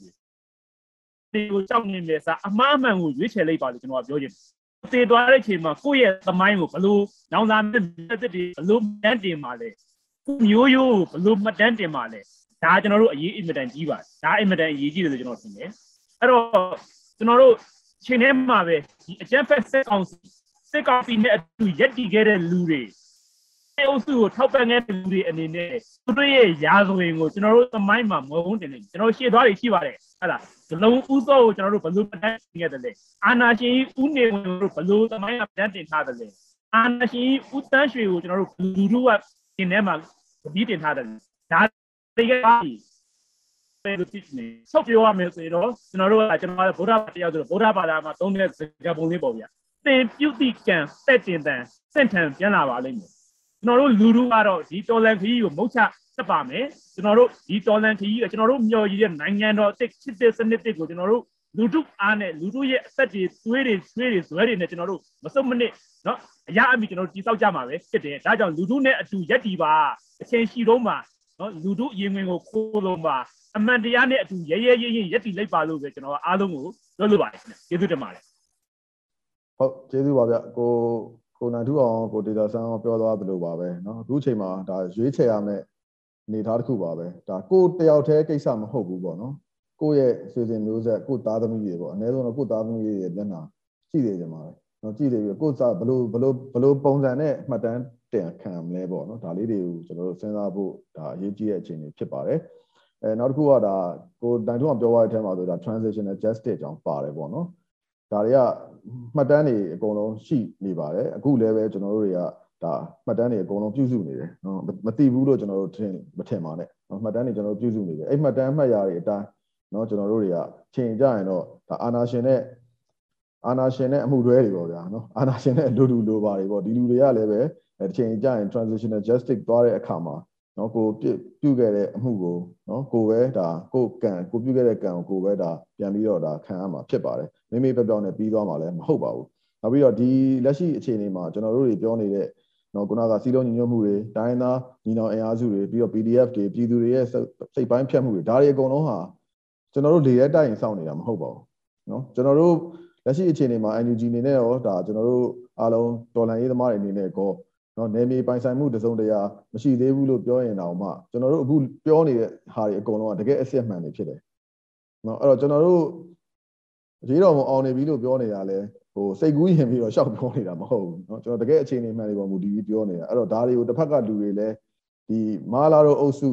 ဒီကိုကြောက်နေတယ်စာအမှားအမှန်ကိုရွေးချယ်လိုက်ပါလို့ကျွန်တော်ကပြောချင်တယ်သေသွားတဲ့အချိန်မှာကိုယ့်ရဲ့သမိုင်းကိုဘလို့နောင်လာမဲ့တက်တွေဘလို့မှန်းတင်ပါလဲမျိုးရိုးဘလို့မှတ်တမ်းတင်ပါလဲ ဒါကျွန်တော်တို့အရေးအင်မတန်ကြီးပါတယ်ဒါအင်မတန်အရေးကြီးတယ်လို့ကျွန်တော်ထင်တယ်အဲ့တော့ကျွန်တော်တို့ချိန်ထဲမှာပဲဒီအကြမ်းဖက်စစ်ကောင်စီစစ်ကောင်စီနဲ့အတူရက်တည်ခဲ့တဲ့လူတွေအဲအုပ်စုကိုထောက်ပံ့ခဲ့တဲ့လူတွေအနေနဲ့သူတို့ရဲ့ရာဇဝင်ကိုကျွန်တော်တို့သမိုင်းမှာမဟုတ်တင်နေကျွန်တော်ရှေ့သွားတွေရှိပါတယ်ဟဲ့လားဇလုံးဥသောကိုကျွန်တော်တို့ဘယ်လိုပတ်တင်ခဲ့တယ်လဲအာနာရှင်ဥနေဝင်တို့ဘယ်လိုသမိုင်းမှာပတ်တင်ထားတယ်လဲအာနာရှင်ဥတန်းရွှေကိုကျွန်တော်တို့လူတို့ကတင်ထဲမှာပြီးတင်ထားတယ်ဒါ တွေကပါပဲလို့သိနေဆောက်ပြောရမယ်ဆိုတော့ကျွန်တော်တို့ကကျွန်တော်ကဗုဒ္ဓဘာသာတရားဆိုတော့ဗုဒ္ဓဘာသာမှာသုံးတဲ့စကားပုံလေးပေါ့ဗျာသင်ပြုတိကံတက်တင်တန်စင့်ထန်ပြန်လာပါလိမ့်မယ်ကျွန်တော်တို့လူလူကတော့ဒီတော်လန်ခကြီးကိုမုတ်ချတက်ပါမယ်ကျွန်တော်တို့ဒီတော်လန်ခကြီးကကျွန်တော်တို့မျှော်ရည်တဲ့နိုင်ငံတော်တစ်ချစ်တဲ့စနစ်တစ်ကိုကျွန်တော်တို့လူထုအားနဲ့လူထုရဲ့အသက်တွေသွေးတွေသွေးတွေဇွဲတွေနဲ့ကျွန်တော်တို့မစုံမနစ်เนาะအရာအမိကျွန်တော်တို့တိစောက်ကြမှာပဲဖြစ်တယ်ဒါကြောင့်လူထုနဲ့အတူရက်တီပါအချင်းရှိတော့မှာ เนาะလူထုအရင်ဝင်ကိုခိုးလုံးပါအမှန်တရားနဲ့အတူရဲရဲရဲရဲရက်တီလိုက်ပါလို့ပဲကျွန်တော်အားလုံးကိုပြောလိုပါတယ်ကျေးဇူးတင်ပါတယ်ဟုတ်ကျေးဇူးပါဗျကိုကိုနိုင်ထူအောင်ကိုဒေတာဆန်းအောင်ပြောသွားသလိုပါပဲเนาะအခုချိန်မှာဒါရွေးချယ်ရမယ့်အနေထားတစ်ခုပါပဲဒါကိုတယောက်တည်းကိစ္စမဟုတ်ဘူးပေါ့နော်ကိုယ့်ရဲ့ဆွေစဉ်မျိုးဆက်ကိုသားသမီးတွေပေါ့အနည်းဆုံးတော့ကိုသားသမီးတွေရဲ့မျက်နှာကြည့်နေကြပါပဲ နော်ကြည့်လေပြီးကိုယ်စားဘလို့ဘလို့ဘလို့ပုံစံနဲ့မှတ်တမ်းတင်ခံမလဲပေါ့နော်ဒါလေးတွေကိုကျွန်တော်တို့စဉ်းစားဖို့ဒါအရေးကြီးတဲ့အခြေအနေဖြစ်ပါတယ်အဲနောက်တစ်ခုကဒါကိုတိုင်ထုံးအောင်ပြောရတဲ့အထက်မှာဆိုဒါ transitional justice အကြောင်းပါတယ်ပေါ့နော်ဒါတွေကမှတ်တမ်းတွေအကုန်လုံးရှိနေပါတယ်အခုလည်းပဲကျွန်တော်တို့တွေကဒါမှတ်တမ်းတွေအကုန်လုံးပြုစုနေတယ်နော်မသိဘူးလို့ကျွန်တော်တို့ထင်မထင်ပါနဲ့နော်မှတ်တမ်းတွေကျွန်တော်တို့ပြုစုနေတယ်အဲ့မှတ်တမ်းမှတ်ရာတွေအတိုင်းနော်ကျွန်တော်တို့တွေကချိန်ကြရင်တော့ဒါအာနာရှင်နဲ့ အာနာရှင်နဲ့အမှုတွဲတွေပေါ့ဗျာနော်အာနာရှင်နဲ့လူလူလိုပါတွေပေါ့ဒီလူတွေကလည်းပဲတစ်ချိန်ကြရင် transitional justice သွားတဲ့အခါမှာနော်ကိုပြုခဲ့တဲ့အမှုကိုနော်ကိုပဲဒါကိုကံကိုပြုခဲ့တဲ့ကံကိုကိုပဲဒါပြန်ပြီးတော့ဒါခံရမှာဖြစ်ပါတယ်မိမိပြောပြောနဲ့ပြီးသွားမှာလည်းမဟုတ်ပါဘူးနောက်ပြီးတော့ဒီလက်ရှိအခြေအနေမှာကျွန်တော်တို့တွေပြောနေတဲ့နော်ခုနကစီလုံးညီညွတ်မှုတွေတိုင်းသားညီနောင်အင်အားစုတွေပြီးတော့ PDF တွေပြည်သူတွေရဲ့စိတ်ပိုင်းဖြတ်မှုတွေဒါတွေအကုန်လုံးဟာကျွန်တော်တို့လေရဲတိုက်ရင်စောင့်နေတာမဟုတ်ပါဘူးနော်ကျွန်တော်တို့ လက်ရှိအခြေအနေမှာ NUG အနေနဲ့ရောဒါကျွန်တော်တို့အားလုံးတော်လန်ရေးသမားတွေအနေနဲ့ကောနော်နေမြေပိုင်ဆိုင်မှုတစုံတရာမရှိသေးဘူးလို့ပြောရင်တော့မှကျွန်တော်တို့အခုပြောနေတဲ့ဟာတွေအကုန်လုံးကတကယ်အစစ်မှန်တွေဖြစ်တယ်နော်အဲ့တော့ကျွန်တော်တို့ရေးတော်မအောင်နေပြီလို့ပြောနေတာလဲဟိုစိတ်ကူးရင်ပြီးတော့ရှောက်ပြောနေတာမဟုတ်ဘူးเนาะကျွန်တော်တကယ်အခြေအနေမှန်တွေပေါ်မူတည်ပြီးပြောနေတာအဲ့တော့ဒါတွေကိုတစ်ဖက်ကလူတွေလည်းဒီမာလာတို့အုပ်စု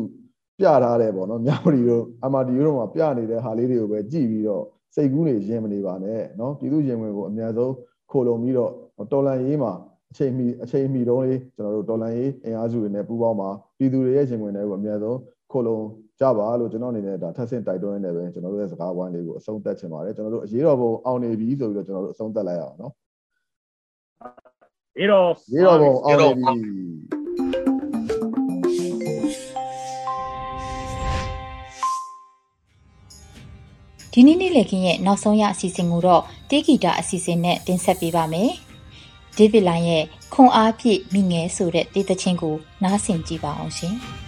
ပြထားတယ်ပေါ့နော်မြဝတီတို့အမာတီတို့မှာပြနေတဲ့ဟာလေးတွေကိုပဲကြည့်ပြီးတော့ စိတ်ကူးနေရင်မနေပါနဲ့เนาะပြည်သူရင်ဝင်ကိုအများဆုံးခိုလုံပြီးတော့တော်လန်ရေးမှာအချိန်မီအချိန်မီတုံးလေးကျွန်တော်တို့တော်လန်ရေးအင်အားစုတွေနဲ့ပူးပေါင်းပါပြည်သူတွေရဲ့ရင်ဝင်တွေကိုအများဆုံးခိုလုံကြပါလို့ကျွန်တော်အနေနဲ့ဒါထပ်ဆင့်တိုက်တွန်းနေတယ်ပဲကျွန်တော်တို့ရဲ့စကားဝိုင်းလေးကိုအဆုံးသတ်ချင်ပါတယ်ကျွန်တော်တို့အရေးတော်ပုံအောင်နေပြီဆိုပြီးတော့ကျွန်တော်တို့အဆုံးသတ်လိုက်ရအောင်နော်ရေးတော်ရေးတော်ပုံအောင်နေပြီ ဒီနေ့နေ့လည်ခင်းရဲ့နောက်ဆုံးရအစီအစဉ်ကိုတော့တေးဂီတာအစီအစဉ်နဲ့တင်ဆက်ပေးပါမယ်။ဒေးဗစ်လိုင်းရဲ့ခွန်အားပြည့်မိငယ်ဆိုတဲ့တေးသချင်းကိုနားဆင်ကြည့်ပါအောင်ရှင်။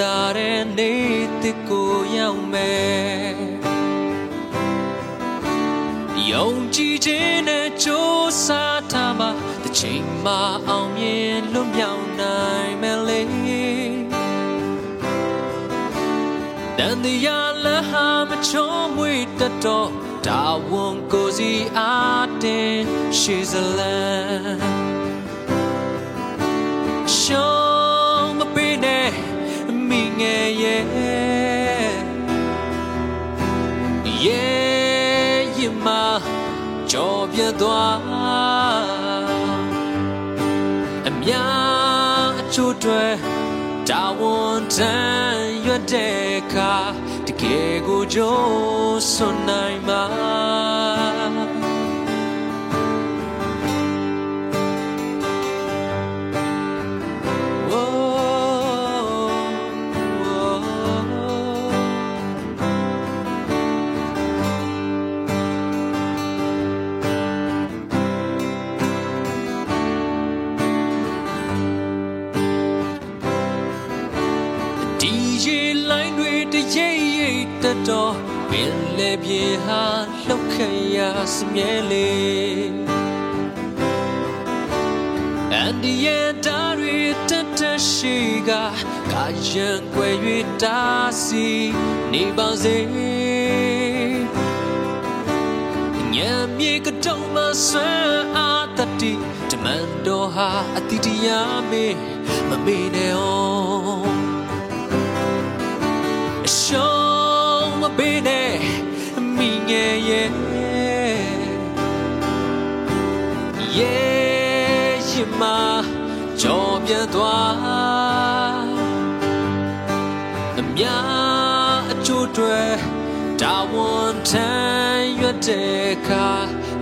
တာတဲ့နေတစ်ကိုရောက်မယ်ယုံကြည်ခြင်းနဲ့ကြိုးစားထားမှတစ်ချိန်မှအောင်မြင်လွတ်မြောက်နိုင်မယ်လေတန်တရားလဟာမချုံမွေတတော်ဒါဝန်ကိုစီအားတင်ရှိစလန် ရှောင်းမပေးနဲ့မိငယ်ရဲ့ရဲ့ရမကြော်ပြသွားအများအချို့တွေတာဝန်တန်ရွတ်တဲ့အခါတကယ်ကိုကြိုးစွန်နိုင်မှာ ပင်လေပြေဟာလှုပ်ခရစမြဲလေအန်ဒီရဲ့တာရီတတရှိကကာယံကွယ်၍တာစီနေပါစေညံမြေကတုံးမဆွမ်းအားတတိတမန်တော်ဟာအတိတရားမေမမေ့နဲ့အော င် show my baby me yeah yeah yeah you ma ကြော်ပြသွားအများအချို့တွေတာဝန်ထမ်းရွက်တဲ့အခါ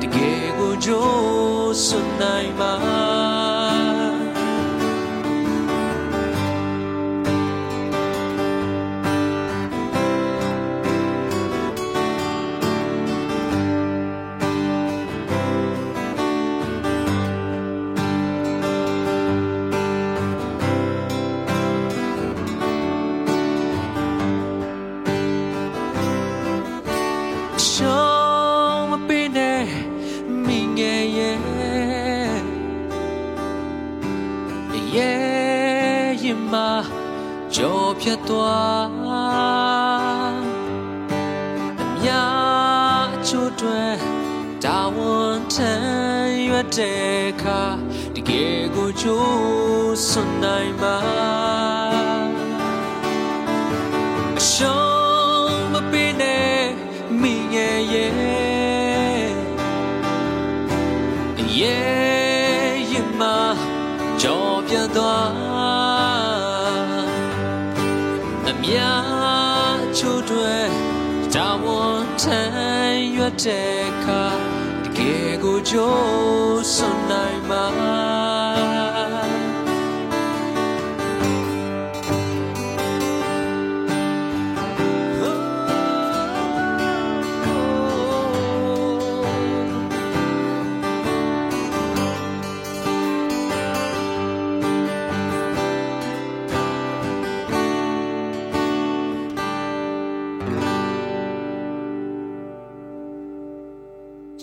တကယ်ကိုကြိုးစွနိုင်မှာ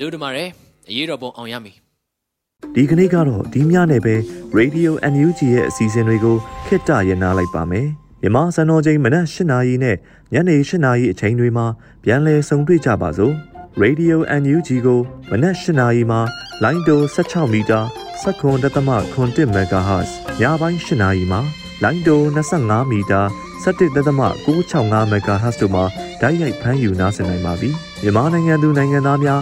ကျိုးတို့မှာရယ်အရေးတော်ပုံအောင်ရမည်ဒီကနေ့ကတော့ဒီညနဲ့ပဲ Radio NUG ရဲ့အစီအစဉ်တွေကိုခਿੱတရနာလိုက်ပါမယ်မြန်မာစံတော်ချိန်မနက်၈နာရီနဲ့ညနေ၈နာရီအချိန်တွေမှာပြန်လည်ဆုံတွေ့ကြပါစို့ Radio NUG ကိုမနက်၈နာရီမှာလိုင်းတို16မီတာ7.3 MHz ညပိုင်း၈နာရီမှာလိုင်းတို25မီတာ17.665 MHz တို့မှာဓာတ်ရိုက်ဖမ်းယူနားဆင်နိုင်ပါပြီမြန်မာနိုင်ငံသူနိုင်ငံသားများ